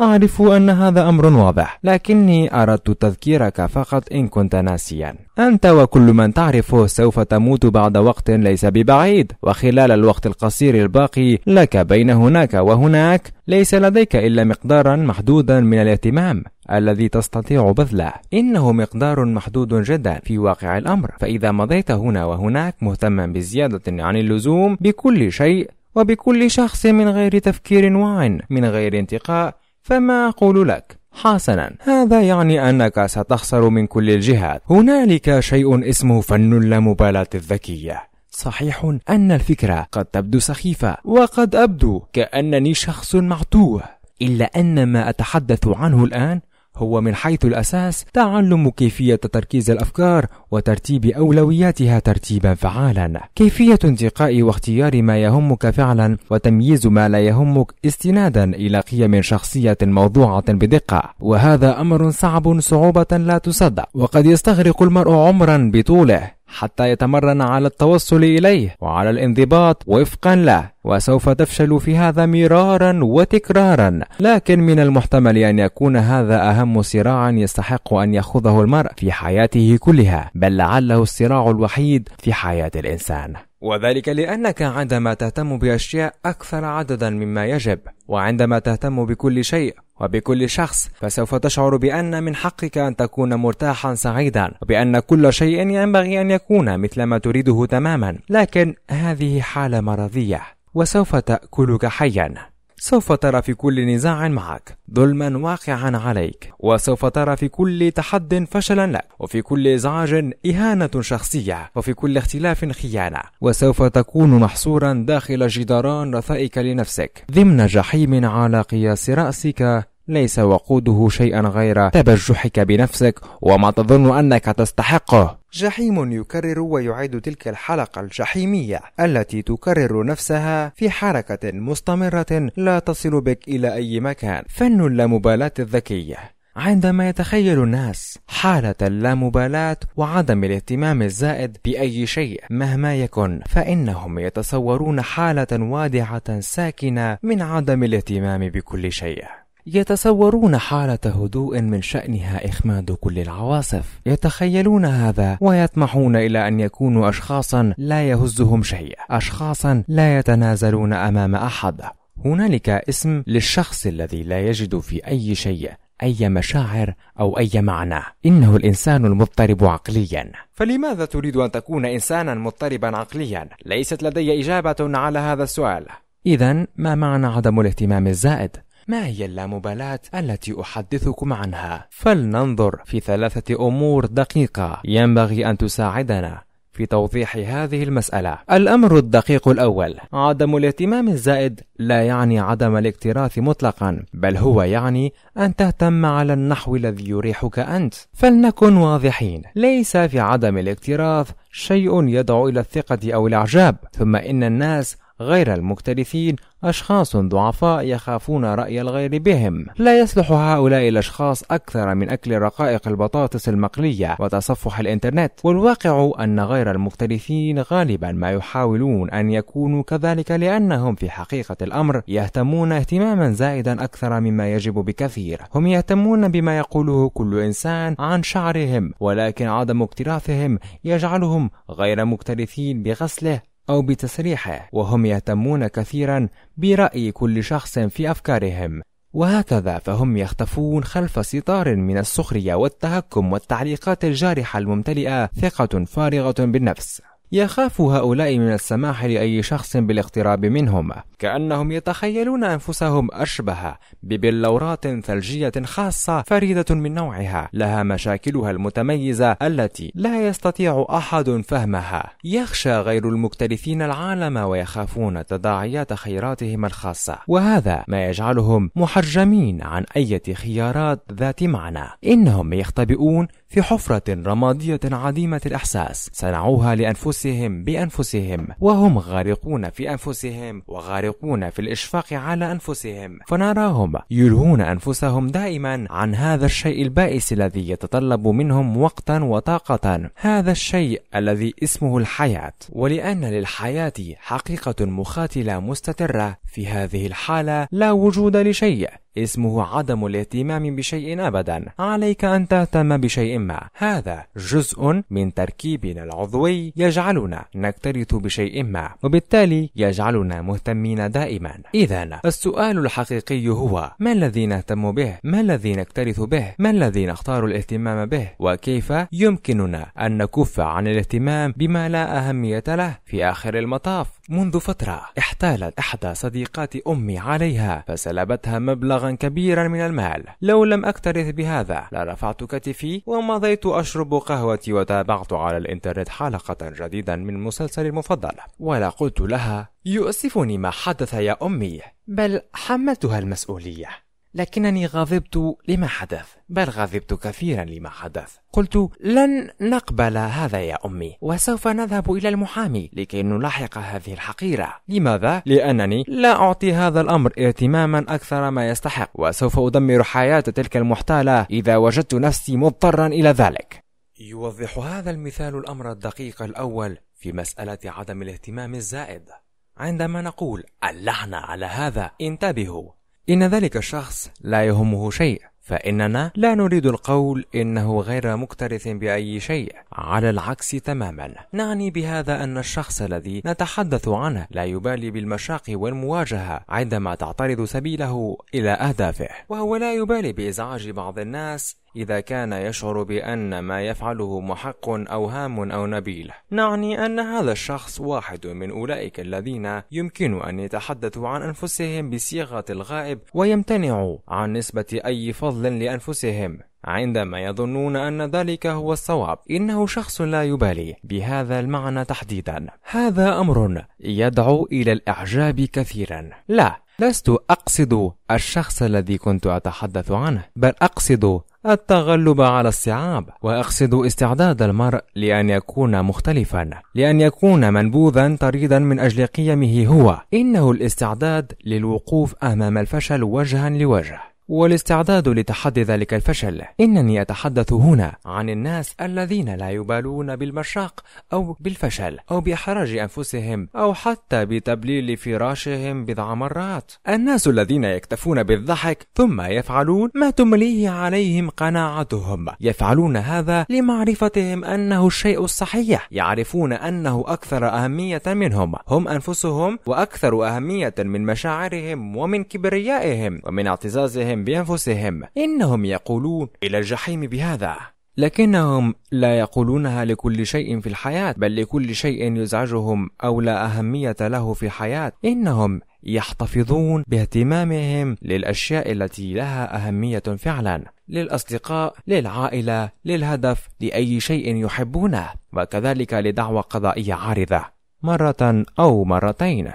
أعرف أن هذا أمر واضح لكني أردت تذكيرك فقط إن كنت ناسيا. أنت وكل من تعرفه سوف تموت بعد وقت ليس ببعيد وخلال الوقت القصير الباقي لك بين هناك وهناك ليس لديك إلا مقدارا محدودا من الاهتمام الذي تستطيع بذله. إنه مقدار محدود جدا في واقع الأمر. فإذا مضيت هنا وهناك مهتما بزيادة عن اللزوم بكل شيء وبكل شخص من غير تفكير واع من غير انتقاء فما أقول لك؟ حسنا. هذا يعني أنك ستخسر من كل الجهات. هنالك شيء اسمه فن اللامبالاة الذكية. صحيح أن الفكرة قد تبدو سخيفة وقد أبدو كأنني شخص معتوه. إلا أن ما أتحدث عنه الآن هو من حيث الأساس تعلم كيفية تركيز الأفكار وترتيب أولوياتها ترتيبا فعالا. كيفية انتقاء واختيار ما يهمك فعلا وتمييز ما لا يهمك استنادا إلى قيم شخصية موضوعة بدقة. وهذا أمر صعب صعوبة لا تصدق. وقد يستغرق المرء عمرا بطوله. حتى يتمرن على التوصل إليه وعلى الانضباط وفقا له وسوف تفشل في هذا مرارا وتكرارا. لكن من المحتمل أن يكون هذا أهم صراع يستحق أن يخوضه المرء في حياته كلها بل لعله الصراع الوحيد في حياة الإنسان. وذلك لأنك عندما تهتم بأشياء أكثر عددا مما يجب وعندما تهتم بكل شيء وبكل شخص فسوف تشعر بأن من حقك أن تكون مرتاحا سعيدا وبأن كل شيء ينبغي أن يكون مثل ما تريده تماما. لكن هذه حالة مرضية وسوف تأكلك حيا. سوف ترى في كل نزاع معك ظلما واقعا عليك. وسوف ترى في كل تحد فشلا لك. وفي كل ازعاج إهانة شخصية. وفي كل اختلاف خيانة. وسوف تكون محصورا داخل جدران رثائك لنفسك. ضمن جحيم على قياس رأسك ليس وقوده شيئا غير تبجحك بنفسك وما تظن أنك تستحقه جحيم يكرر ويعيد تلك الحلقة الجحيمية التي تكرر نفسها في حركة مستمرة لا تصل بك إلى أي مكان. فن اللامبالاة الذكية. عندما يتخيل الناس حالة اللامبالاة وعدم الاهتمام الزائد بأي شيء مهما يكن فإنهم يتصورون حالة وادعة ساكنة من عدم الاهتمام بكل شيء. يتصورون حالة هدوء من شأنها إخماد كل العواصف. يتخيلون هذا ويطمحون إلى أن يكونوا أشخاصا لا يهزهم شيء أشخاصا لا يتنازلون أمام أحد. هنالك اسم للشخص الذي لا يجد في أي شيء أي مشاعر أو أي معنى. إنه الإنسان المضطرب عقليا. فلماذا تريد أن تكون إنسانا مضطربا عقليا؟ ليست لدي إجابة على هذا السؤال. إذا ما معنى عدم الاهتمام الزائد؟ ما هي اللامبالاة التي أحدثكم عنها؟ فلننظر في ثلاثة أمور دقيقة ينبغي أن تساعدنا في توضيح هذه المسألة. الأمر الدقيق الأول: عدم الاهتمام الزائد لا يعني عدم الاكتراث مطلقا، بل هو يعني أن تهتم على النحو الذي يريحك أنت. فلنكن واضحين، ليس في عدم الاكتراث شيء يدعو إلى الثقة أو الإعجاب، ثم إن الناس غير المكترثين أشخاص ضعفاء يخافون رأي الغير بهم. لا يصلح هؤلاء الأشخاص أكثر من أكل رقائق البطاطس المقلية وتصفح الإنترنت. والواقع أن غير المكترثين غالبا ما يحاولون أن يكونوا كذلك لأنهم في حقيقة الأمر يهتمون اهتماما زائدا أكثر مما يجب بكثير. هم يهتمون بما يقوله كل إنسان عن شعرهم ولكن عدم اكتراثهم يجعلهم غير مكترثين بغسله. أو بتسريحه وهم يهتمون كثيرا برأي كل شخص في أفكارهم. وهكذا فهم يختفون خلف ستار من السخرية والتهكم والتعليقات الجارحة الممتلئة ثقة فارغة بالنفس. يخاف هؤلاء من السماح لأي شخص بالاقتراب منهم كأنهم يتخيلون أنفسهم أشبه ببلورات ثلجية خاصة فريدة من نوعها لها مشاكلها المتميزة التي لا يستطيع أحد فهمها. يخشى غير المكترثين العالم ويخافون تداعيات خيراتهم الخاصة وهذا ما يجعلهم محجمين عن أي خيارات ذات معنى. إنهم يختبئون في حفرة رمادية عديمة الإحساس. صنعوها لأنفسهم بأنفسهم وهم غارقون في أنفسهم وغارقون في الإشفاق على أنفسهم. فنراهم يلهون أنفسهم دائما عن هذا الشيء البائس الذي يتطلب منهم وقتا وطاقة هذا الشيء الذي اسمه الحياة. ولأن للحياة حقيقة مخاتلة مستترة في هذه الحالة لا وجود لشيء. اسمه عدم الاهتمام بشيء ابدا. عليك أن تهتم بشيء ما. هذا جزء من تركيبنا العضوي يجعلنا نكترث بشيء ما وبالتالي يجعلنا مهتمين دائما. اذا السؤال الحقيقي هو ما الذي نهتم به؟ ما الذي نكترث به؟ ما الذي نختار الاهتمام به؟ وكيف يمكننا أن نكف عن الاهتمام بما لا أهمية له في آخر المطاف؟ منذ فترة احتالت إحدى صديقات أمي عليها فسلبتها مبلغا مبلغا كبيرا من المال. لو لم أكترث بهذا لرفعت كتفي ومضيت أشرب قهوتي وتابعت على الإنترنت حلقة جديدة من مسلسلي المفضل ولا قلت لها يؤسفني ما حدث يا أمي. بل حملتها المسؤولية. لكنني غضبت لما حدث بل غضبت كثيرا لما حدث. قلت لن نقبل هذا يا أمي وسوف نذهب إلى المحامي لكي نلاحق هذه الحقيرة. لماذا؟ لأنني لا أعطي هذا الأمر اهتماما أكثر ما يستحق وسوف أدمر حياة تلك المحتالة إذا وجدت نفسي مضطرا إلى ذلك. يوضح هذا المثال الأمر الدقيق الأول في مسألة عدم الاهتمام الزائد. عندما نقول اللعنة على هذا انتبهوا. إن ذلك الشخص لا يهمه شيء فإننا لا نريد القول إنه غير مكترث بأي شيء على العكس تماما. نعني بهذا أن الشخص الذي نتحدث عنه لا يبالي بالمشاق والمواجهة عندما تعترض سبيله إلى أهدافه وهو لا يبالي بإزعاج بعض الناس إذا كان يشعر بأن ما يفعله محق أو هام أو نبيل. نعني أن هذا الشخص واحد من أولئك الذين يمكن أن يتحدثوا عن أنفسهم بصيغة الغائب ويمتنعوا عن نسبة أي فضل لأنفسهم. عندما يظنون أن ذلك هو الصواب إنه شخص لا يبالي بهذا المعنى تحديدا. هذا أمر يدعو إلى الإعجاب كثيرا. لا لست أقصد الشخص الذي كنت أتحدث عنه بل أقصد التغلب على الصعاب وأقصد استعداد المرء لأن يكون مختلفا لأن يكون منبوذا طريدا من أجل قيمه هو. إنه الاستعداد للوقوف أمام الفشل وجها لوجه. والاستعداد لتحدي ذلك الفشل. إنني أتحدث هنا عن الناس الذين لا يبالون بالمشاق أو بالفشل أو بإحراج أنفسهم أو حتى بتبليل فراشهم بضع مرات. الناس الذين يكتفون بالضحك ثم يفعلون ما تمليه عليهم قناعتهم. يفعلون هذا لمعرفتهم أنه الشيء الصحيح. يعرفون أنه أكثر أهمية منهم. هم أنفسهم وأكثر أهمية من مشاعرهم ومن كبريائهم ومن اعتزازهم بهم بأنفسهم. إنهم يقولون إلى الجحيم بهذا. لكنهم لا يقولونها لكل شيء في الحياة بل لكل شيء يزعجهم أو لا أهمية له في الحياة إنهم يحتفظون باهتمامهم للأشياء التي لها أهمية فعلا للأصدقاء للعائلة للهدف لأي شيء يحبونه وكذلك لدعوة قضائية عارضة مرة أو مرتين.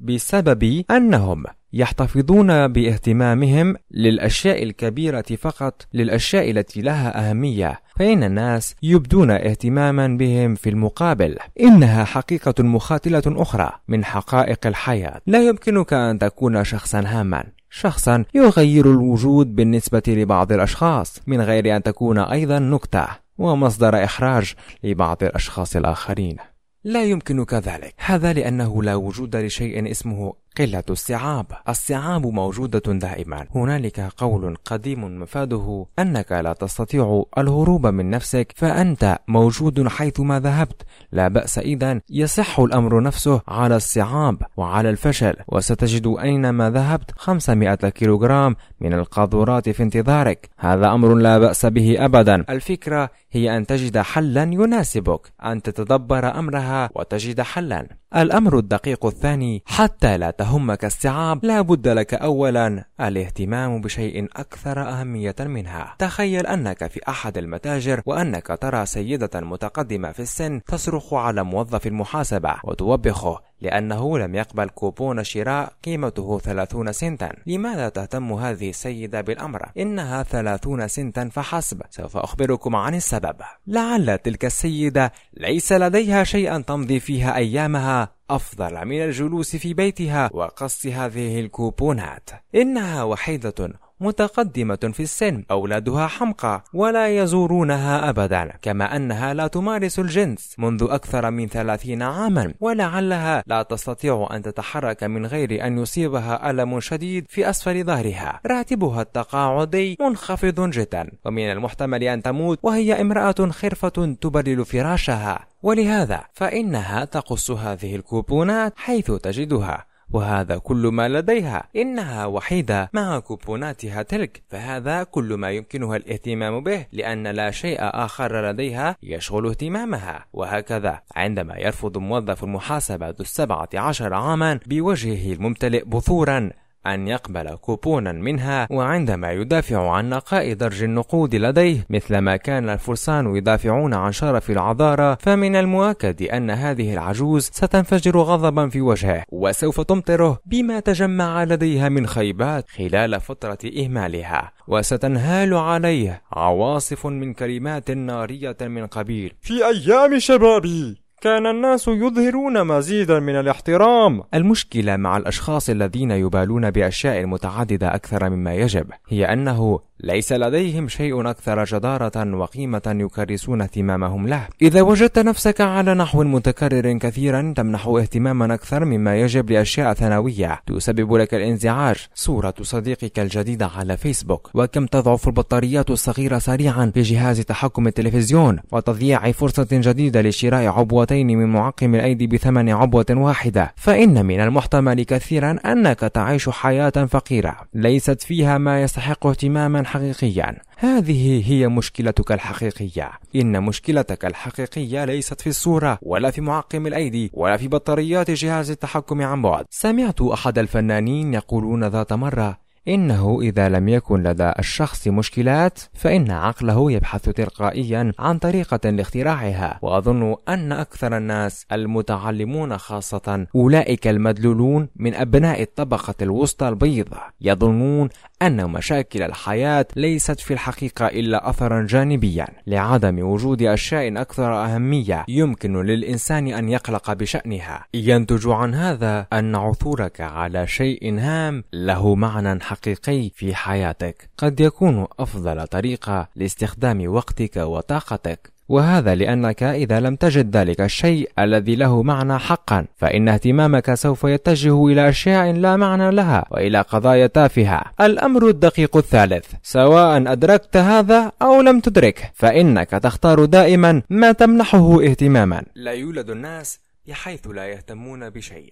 بسبب أنهم يحتفظون باهتمامهم للأشياء الكبيرة فقط للأشياء التي لها أهمية. فإن الناس يبدون اهتماما بهم في المقابل. إنها حقيقة مخاتلة أخرى من حقائق الحياة. لا يمكنك أن تكون شخصا هاما. شخصا يغير الوجود بالنسبة لبعض الأشخاص من غير أن تكون أيضا نكتة ومصدر إحراج لبعض الأشخاص الآخرين. لا يمكنك ذلك. هذا لأنه لا وجود لشيء اسمه قلة الصعاب. الصعاب موجودة دائما. هنالك قول قديم مفاده أنك لا تستطيع الهروب من نفسك فأنت موجود حيثما ذهبت. لا بأس إذا. يصح الأمر نفسه على الصعاب وعلى الفشل. وستجد أينما ذهبت 500 كيلوغرام من القاذورات في انتظارك. هذا أمر لا بأس به أبدا. الفكرة هي أن تجد حلا يناسبك. أن تتدبر أمرها وتجد حلا. الأمر الدقيق الثاني حتى لا تهمك الصعاب لا بد لك أولا الاهتمام بشيء أكثر أهمية منها. تخيل أنك في أحد المتاجر وأنك ترى سيدة متقدمة في السن تصرخ على موظف المحاسبة وتوبخه. لأنه لم يقبل كوبون شراء قيمته 30 سنتا. لماذا تهتم هذه السيدة بالأمر؟ إنها 30 سنتا فحسب. سوف أخبركم عن السبب. لعل تلك السيدة ليس لديها شيئا تمضي فيها أيامها أفضل من الجلوس في بيتها وقص هذه الكوبونات. إنها وحيدة متقدمة في السن أولادها حمقى ولا يزورونها أبدا كما أنها لا تمارس الجنس منذ أكثر من ثلاثين عاما ولعلها لا تستطيع أن تتحرك من غير أن يصيبها ألم شديد في أسفل ظهرها. راتبها التقاعدي منخفض جدا ومن المحتمل أن تموت وهي امرأة خرفة تبلل فراشها. ولهذا فإنها تقص هذه الكوبونات حيث تجدها. وهذا كل ما لديها. إنها وحيدة مع كوبوناتها تلك. فهذا كل ما يمكنها الاهتمام به لأن لا شيء آخر لديها يشغل اهتمامها. وهكذا عندما يرفض موظف المحاسبة ذو السبعة عشر عاما بوجهه الممتلئ بثورا. أن يقبل كوبونا منها وعندما يدافع عن نقاء درج النقود لديه مثلما كان الفرسان يدافعون عن شرف العذارى فمن المؤكد أن هذه العجوز ستنفجر غضبا في وجهه. وسوف تمطره بما تجمع لديها من خيبات خلال فترة إهمالها. وستنهال عليه عواصف من كلمات نارية من قبيل. في أيام شبابي كان الناس يظهرون مزيدا من الاحترام. المشكلة مع الأشخاص الذين يبالون بأشياء متعددة أكثر مما يجب هي أنه ليس لديهم شيء أكثر جدارة وقيمة يكرسون اهتمامهم له. إذا وجدت نفسك على نحو متكرر كثيرا تمنح اهتماما أكثر مما يجب لأشياء ثانوية. تسبب لك الانزعاج. صورة صديقك الجديدة على فيسبوك. وكم تضعف البطاريات الصغيرة سريعا في جهاز تحكم التلفزيون. وتضييع فرصة جديدة لشراء عبوتين من معقم الأيدي بثمن عبوة واحدة. فإن من المحتمل كثيرا أنك تعيش حياة فقيرة. ليست فيها ما يستحق اهتماما حقيقيا. هذه هي مشكلتك الحقيقية. إن مشكلتك الحقيقية ليست في الصورة ولا في معقم الأيدي ولا في بطاريات جهاز التحكم عن بعد. سمعت أحد الفنانين يقولون ذات مرة إنه إذا لم يكن لدى الشخص مشكلات فإن عقله يبحث تلقائيا عن طريقة لاختراعها. وأظن أن أكثر الناس المتعلمون خاصة أولئك المدلولون من أبناء الطبقة الوسطى البيض يظنون أن مشاكل الحياة ليست في الحقيقة إلا أثرا جانبيا. لعدم وجود أشياء أكثر أهمية يمكن للإنسان أن يقلق بشأنها. ينتج عن هذا أن عثورك على شيء هام له معنى حقيقي في حياتك. قد يكون أفضل طريقة لاستخدام وقتك وطاقتك. وهذا لأنك إذا لم تجد ذلك الشيء الذي له معنى حقا فإن اهتمامك سوف يتجه إلى أشياء لا معنى لها وإلى قضايا تافهة. الأمر الدقيق الثالث سواء أدركت هذا أو لم تدركه فإنك تختار دائما ما تمنحه اهتماما. لا يولد الناس بحيث لا يهتمون بشيء.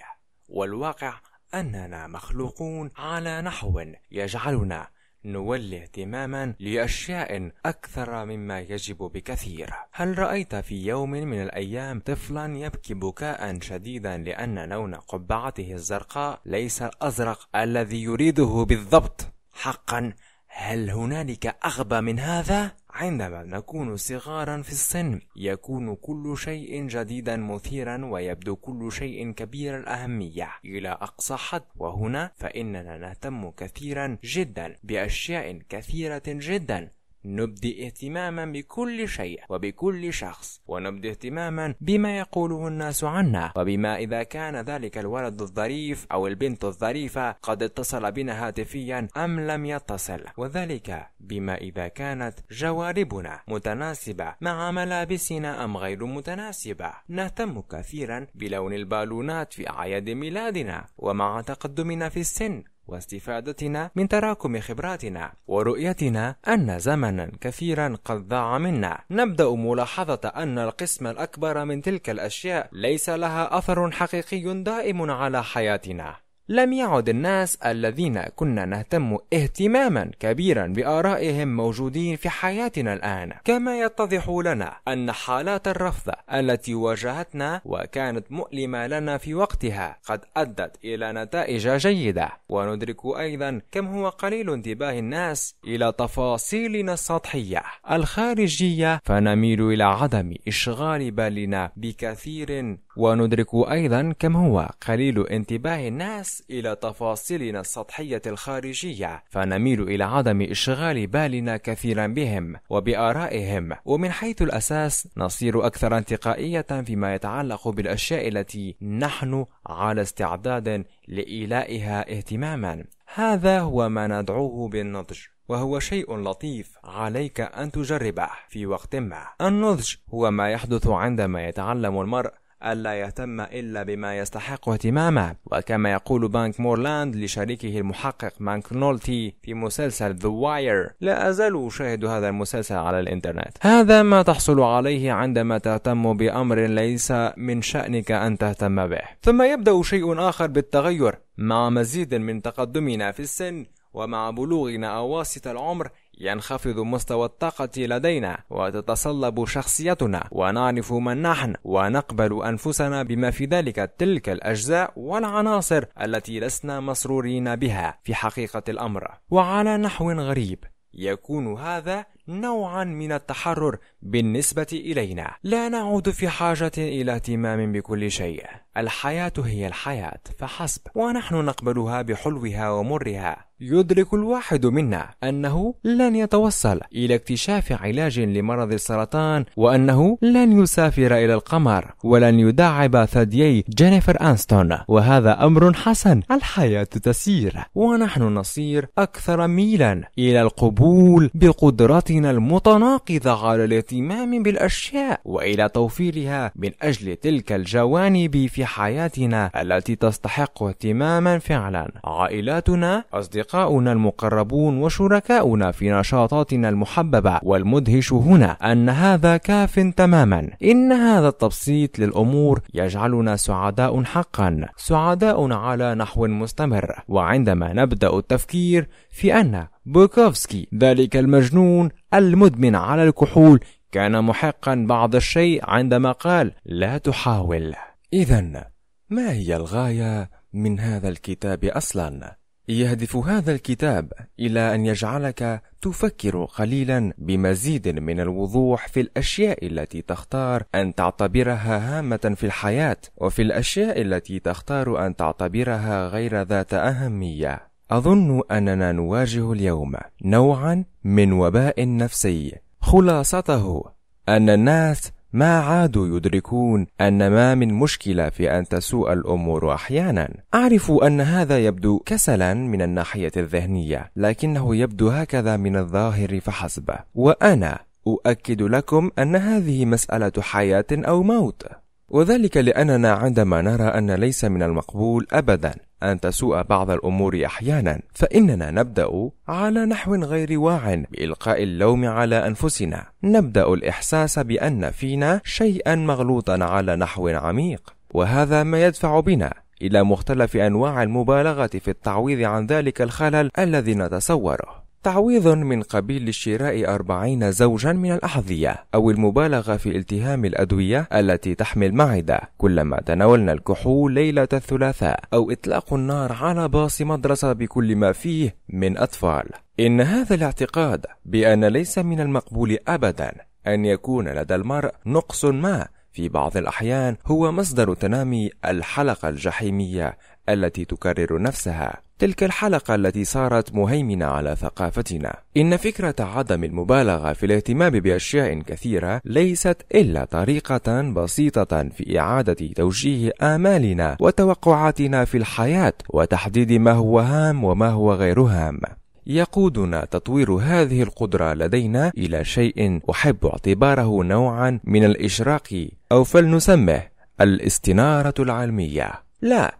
والواقع أننا مخلوقون على نحو يجعلنا نولي اهتماما لأشياء أكثر مما يجب بكثير هل رأيت في يوم من الأيام طفلا يبكي بكاء شديدا لأن لون قبعته الزرقاء ليس الأزرق الذي يريده بالضبط حقا هل هنالك أغبى من هذا؟ عندما نكون صغارا في السن يكون كل شيء جديدا مثيرا ويبدو كل شيء كبير الأهمية. إلى أقصى حد وهنا فإننا نهتم كثيرا جدا بأشياء كثيرة جدا. نبدي اهتماما بكل شيء وبكل شخص ونبدي اهتماما بما يقوله الناس عنا وبما إذا كان ذلك الولد الظريف أو البنت الظريفة قد اتصل بنا هاتفيا أم لم يتصل وذلك بما إذا كانت جواربنا متناسبة مع ملابسنا أم غير متناسبة. نهتم كثيرا بلون البالونات في أعياد ميلادنا ومع تقدمنا في السن. واستفادتنا من تراكم خبراتنا ورؤيتنا أن زمنا كثيرا قد ضاع منا. نبدأ ملاحظة أن القسم الأكبر من تلك الأشياء ليس لها أثر حقيقي دائم على حياتنا. لم يعد الناس الذين كنا نهتم اهتماما كبيرا بآرائهم موجودين في حياتنا الآن. كما يتضح لنا أن حالات الرفض التي واجهتنا وكانت مؤلمة لنا في وقتها قد أدت إلى نتائج جيدة. وندرك أيضا كم هو قليل انتباه الناس إلى تفاصيلنا السطحية. الخارجية فنميل إلى عدم إشغال بالنا بكثير. وندرك أيضا كم هو قليل انتباه الناس إلى تفاصيلنا السطحية الخارجية فنميل إلى عدم إشغال بالنا كثيرا بهم وبآرائهم ومن حيث الأساس نصير أكثر انتقائية فيما يتعلق بالأشياء التي نحن على استعداد لإيلائها اهتماما. هذا هو ما ندعوه بالنضج وهو شيء لطيف عليك أن تجربه في وقت ما. النضج هو ما يحدث عندما يتعلم المرء ألا يهتم إلا بما يستحق اهتمامه. وكما يقول بانك مورلاند لشريكه المحقق ماك نولتي في مسلسل The Wire لا أزال أشاهد هذا المسلسل على الإنترنت. هذا ما تحصل عليه عندما تهتم بأمر ليس من شأنك أن تهتم به. ثم يبدأ شيء آخر بالتغير. مع مزيد من تقدمنا في السن ومع بلوغنا أواسط العمر ينخفض مستوى الطاقة لدينا وتتصلب شخصيتنا. ونعرف من نحن ونقبل أنفسنا بما في ذلك تلك الأجزاء والعناصر التي لسنا مسرورين بها في حقيقة الأمر. وعلى نحو غريب يكون هذا نوعا من التحرر بالنسبة إلينا. لا نعود في حاجة إلى اهتمام بكل شيء. الحياة هي الحياة فحسب. ونحن نقبلها بحلوها ومرها. يدرك الواحد منا أنه لن يتوصل إلى اكتشاف علاج لمرض السرطان وأنه لن يسافر إلى القمر ولن يداعب ثديي جينيفر أنستون. وهذا أمر حسن. الحياة تسير. ونحن نصير أكثر ميلا إلى القبول بقدرتنا المتناقضة على الاهتمام بالأشياء وإلى توفيرها من أجل تلك الجوانب في حياتنا التي تستحق اهتماما فعلا. عائلاتنا أصدقاؤنا المقربون وشركاؤنا في نشاطاتنا المحببة والمدهش هنا أن هذا كاف تماما. إن هذا التبسيط للأمور يجعلنا سعداء حقا سعداء على نحو مستمر. وعندما نبدأ التفكير في أن بوكوفسكي ذلك المجنون المدمن على الكحول كان محقا بعض الشيء عندما قال لا تحاول إذا ما هي الغاية من هذا الكتاب أصلا؟ يهدف هذا الكتاب إلى أن يجعلك تفكر قليلا بمزيد من الوضوح في الأشياء التي تختار أن تعتبرها هامة في الحياة وفي الأشياء التي تختار أن تعتبرها غير ذات أهمية أظن أننا نواجه اليوم نوعا من وباء نفسي. خلاصته أن الناس ما عادوا يدركون أن ما من مشكلة في أن تسوء الأمور أحيانا. أعرف أن هذا يبدو كسلا من الناحية الذهنية لكنه يبدو هكذا من الظاهر فحسب. وأنا أؤكد لكم أن هذه مسألة حياة أو موت. وذلك لأننا عندما نرى أن ليس من المقبول أبدا. أن تسوء بعض الأمور أحيانا فإننا نبدأ على نحو غير واع بإلقاء اللوم على أنفسنا. نبدأ الإحساس بأن فينا شيئا مغلوطا على نحو عميق وهذا ما يدفع بنا إلى مختلف أنواع المبالغة في التعويض عن ذلك الخلل الذي نتصوره. تعويض من قبيل شراء أربعين زوجا من الأحذية أو المبالغة في التهام الأدوية التي تحمي المعدة كلما تناولنا الكحول ليلة الثلاثاء أو إطلاق النار على باص مدرسة بكل ما فيه من أطفال. إن هذا الاعتقاد بأن ليس من المقبول أبدا أن يكون لدى المرء نقص ما في بعض الأحيان هو مصدر تنامي الحلقة الجحيمية التي تكرر نفسها. تلك الحلقة التي صارت مهيمنة على ثقافتنا. إن فكرة عدم المبالغة في الاهتمام بأشياء كثيرة ليست إلا طريقة بسيطة في إعادة توجيه آمالنا وتوقعاتنا في الحياة وتحديد ما هو هام وما هو غير هام. يقودنا تطوير هذه القدرة لدينا إلى شيء أحب اعتباره نوعا من الإشراق أو فلنسمه الاستنارة العلمية. لا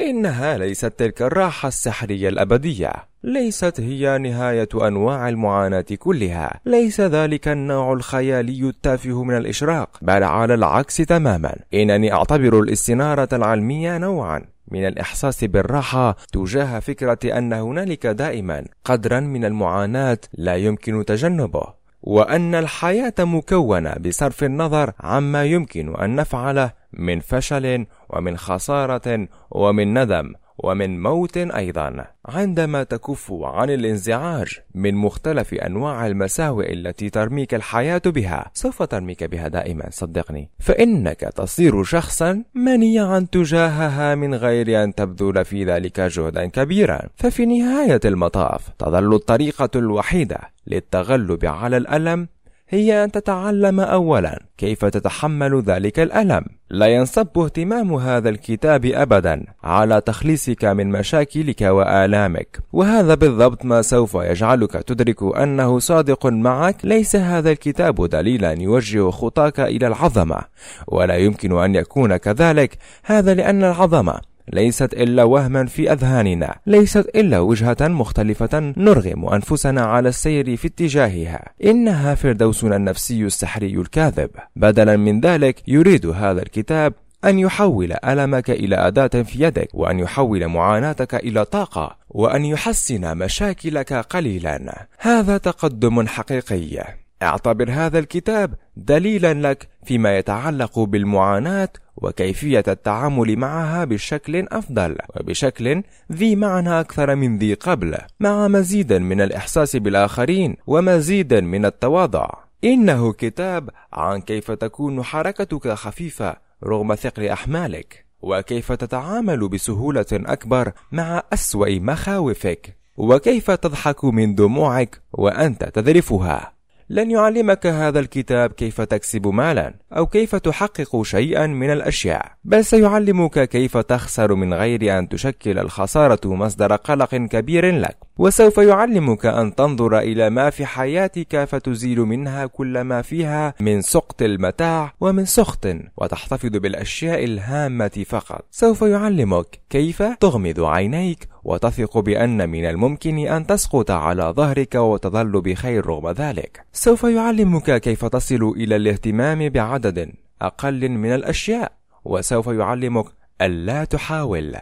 إنها ليست تلك الراحة السحرية الأبدية. ليست هي نهاية أنواع المعاناة كلها. ليس ذلك النوع الخيالي التافه من الإشراق. بل على العكس تماما. إنني أعتبر الاستنارة العلمية نوعا من الإحساس بالراحة تجاه فكرة أن هنالك دائما قدرا من المعاناة لا يمكن تجنبه. وأن الحياة مكونة بصرف النظر عما يمكن أن نفعله من فشل ومن خسارة ومن ندم. ومن موت أيضا. عندما تكف عن الانزعاج من مختلف أنواع المساوئ التي ترميك الحياة بها سوف ترميك بها دائما صدقني. فإنك تصير شخصا منيعا تجاهها من غير أن تبذل في ذلك جهدا كبيرا. ففي نهاية المطاف تظل الطريقة الوحيدة للتغلب على الألم هي أن تتعلم أولا كيف تتحمل ذلك الألم. لا ينصب اهتمام هذا الكتاب أبدا على تخليصك من مشاكلك وآلامك. وهذا بالضبط ما سوف يجعلك تدرك أنه صادق معك. ليس هذا الكتاب دليلا يوجه خطاك إلى العظمة ولا يمكن أن يكون كذلك. هذا لأن العظمة ليست إلا وهما في أذهاننا. ليست إلا وجهة مختلفة نرغم أنفسنا على السير في اتجاهها. إنها فردوسنا النفسي السحري الكاذب. بدلا من ذلك يريد هذا الكتاب أن يحول ألمك إلى أداة في يدك وأن يحول معاناتك إلى طاقة وأن يحسن مشاكلك قليلا. هذا تقدم حقيقي. اعتبر هذا الكتاب دليلا لك فيما يتعلق بالمعاناة وكيفية التعامل معها بشكل أفضل وبشكل ذي معنى أكثر من ذي قبل مع مزيد من الإحساس بالآخرين ومزيد من التواضع. إنه كتاب عن كيف تكون حركتك خفيفة رغم ثقل أحمالك وكيف تتعامل بسهولة أكبر مع أسوأ مخاوفك وكيف تضحك من دموعك وأنت تذرفها. لن يعلمك هذا الكتاب كيف تكسب مالا أو كيف تحقق شيئا من الأشياء. بل سيعلمك كيف تخسر من غير أن تشكل الخسارة مصدر قلق كبير لك. وسوف يعلمك أن تنظر إلى ما في حياتك فتزيل منها كل ما فيها من سقط المتاع ومن سخط وتحتفظ بالأشياء الهامة فقط. سوف يعلمك كيف تغمض عينيك وتثق بأن من الممكن أن تسقط على ظهرك وتظل بخير رغم ذلك. سوف يعلمك كيف تصل إلى الاهتمام بعدد أقل من الأشياء وسوف يعلمك ألا تحاول.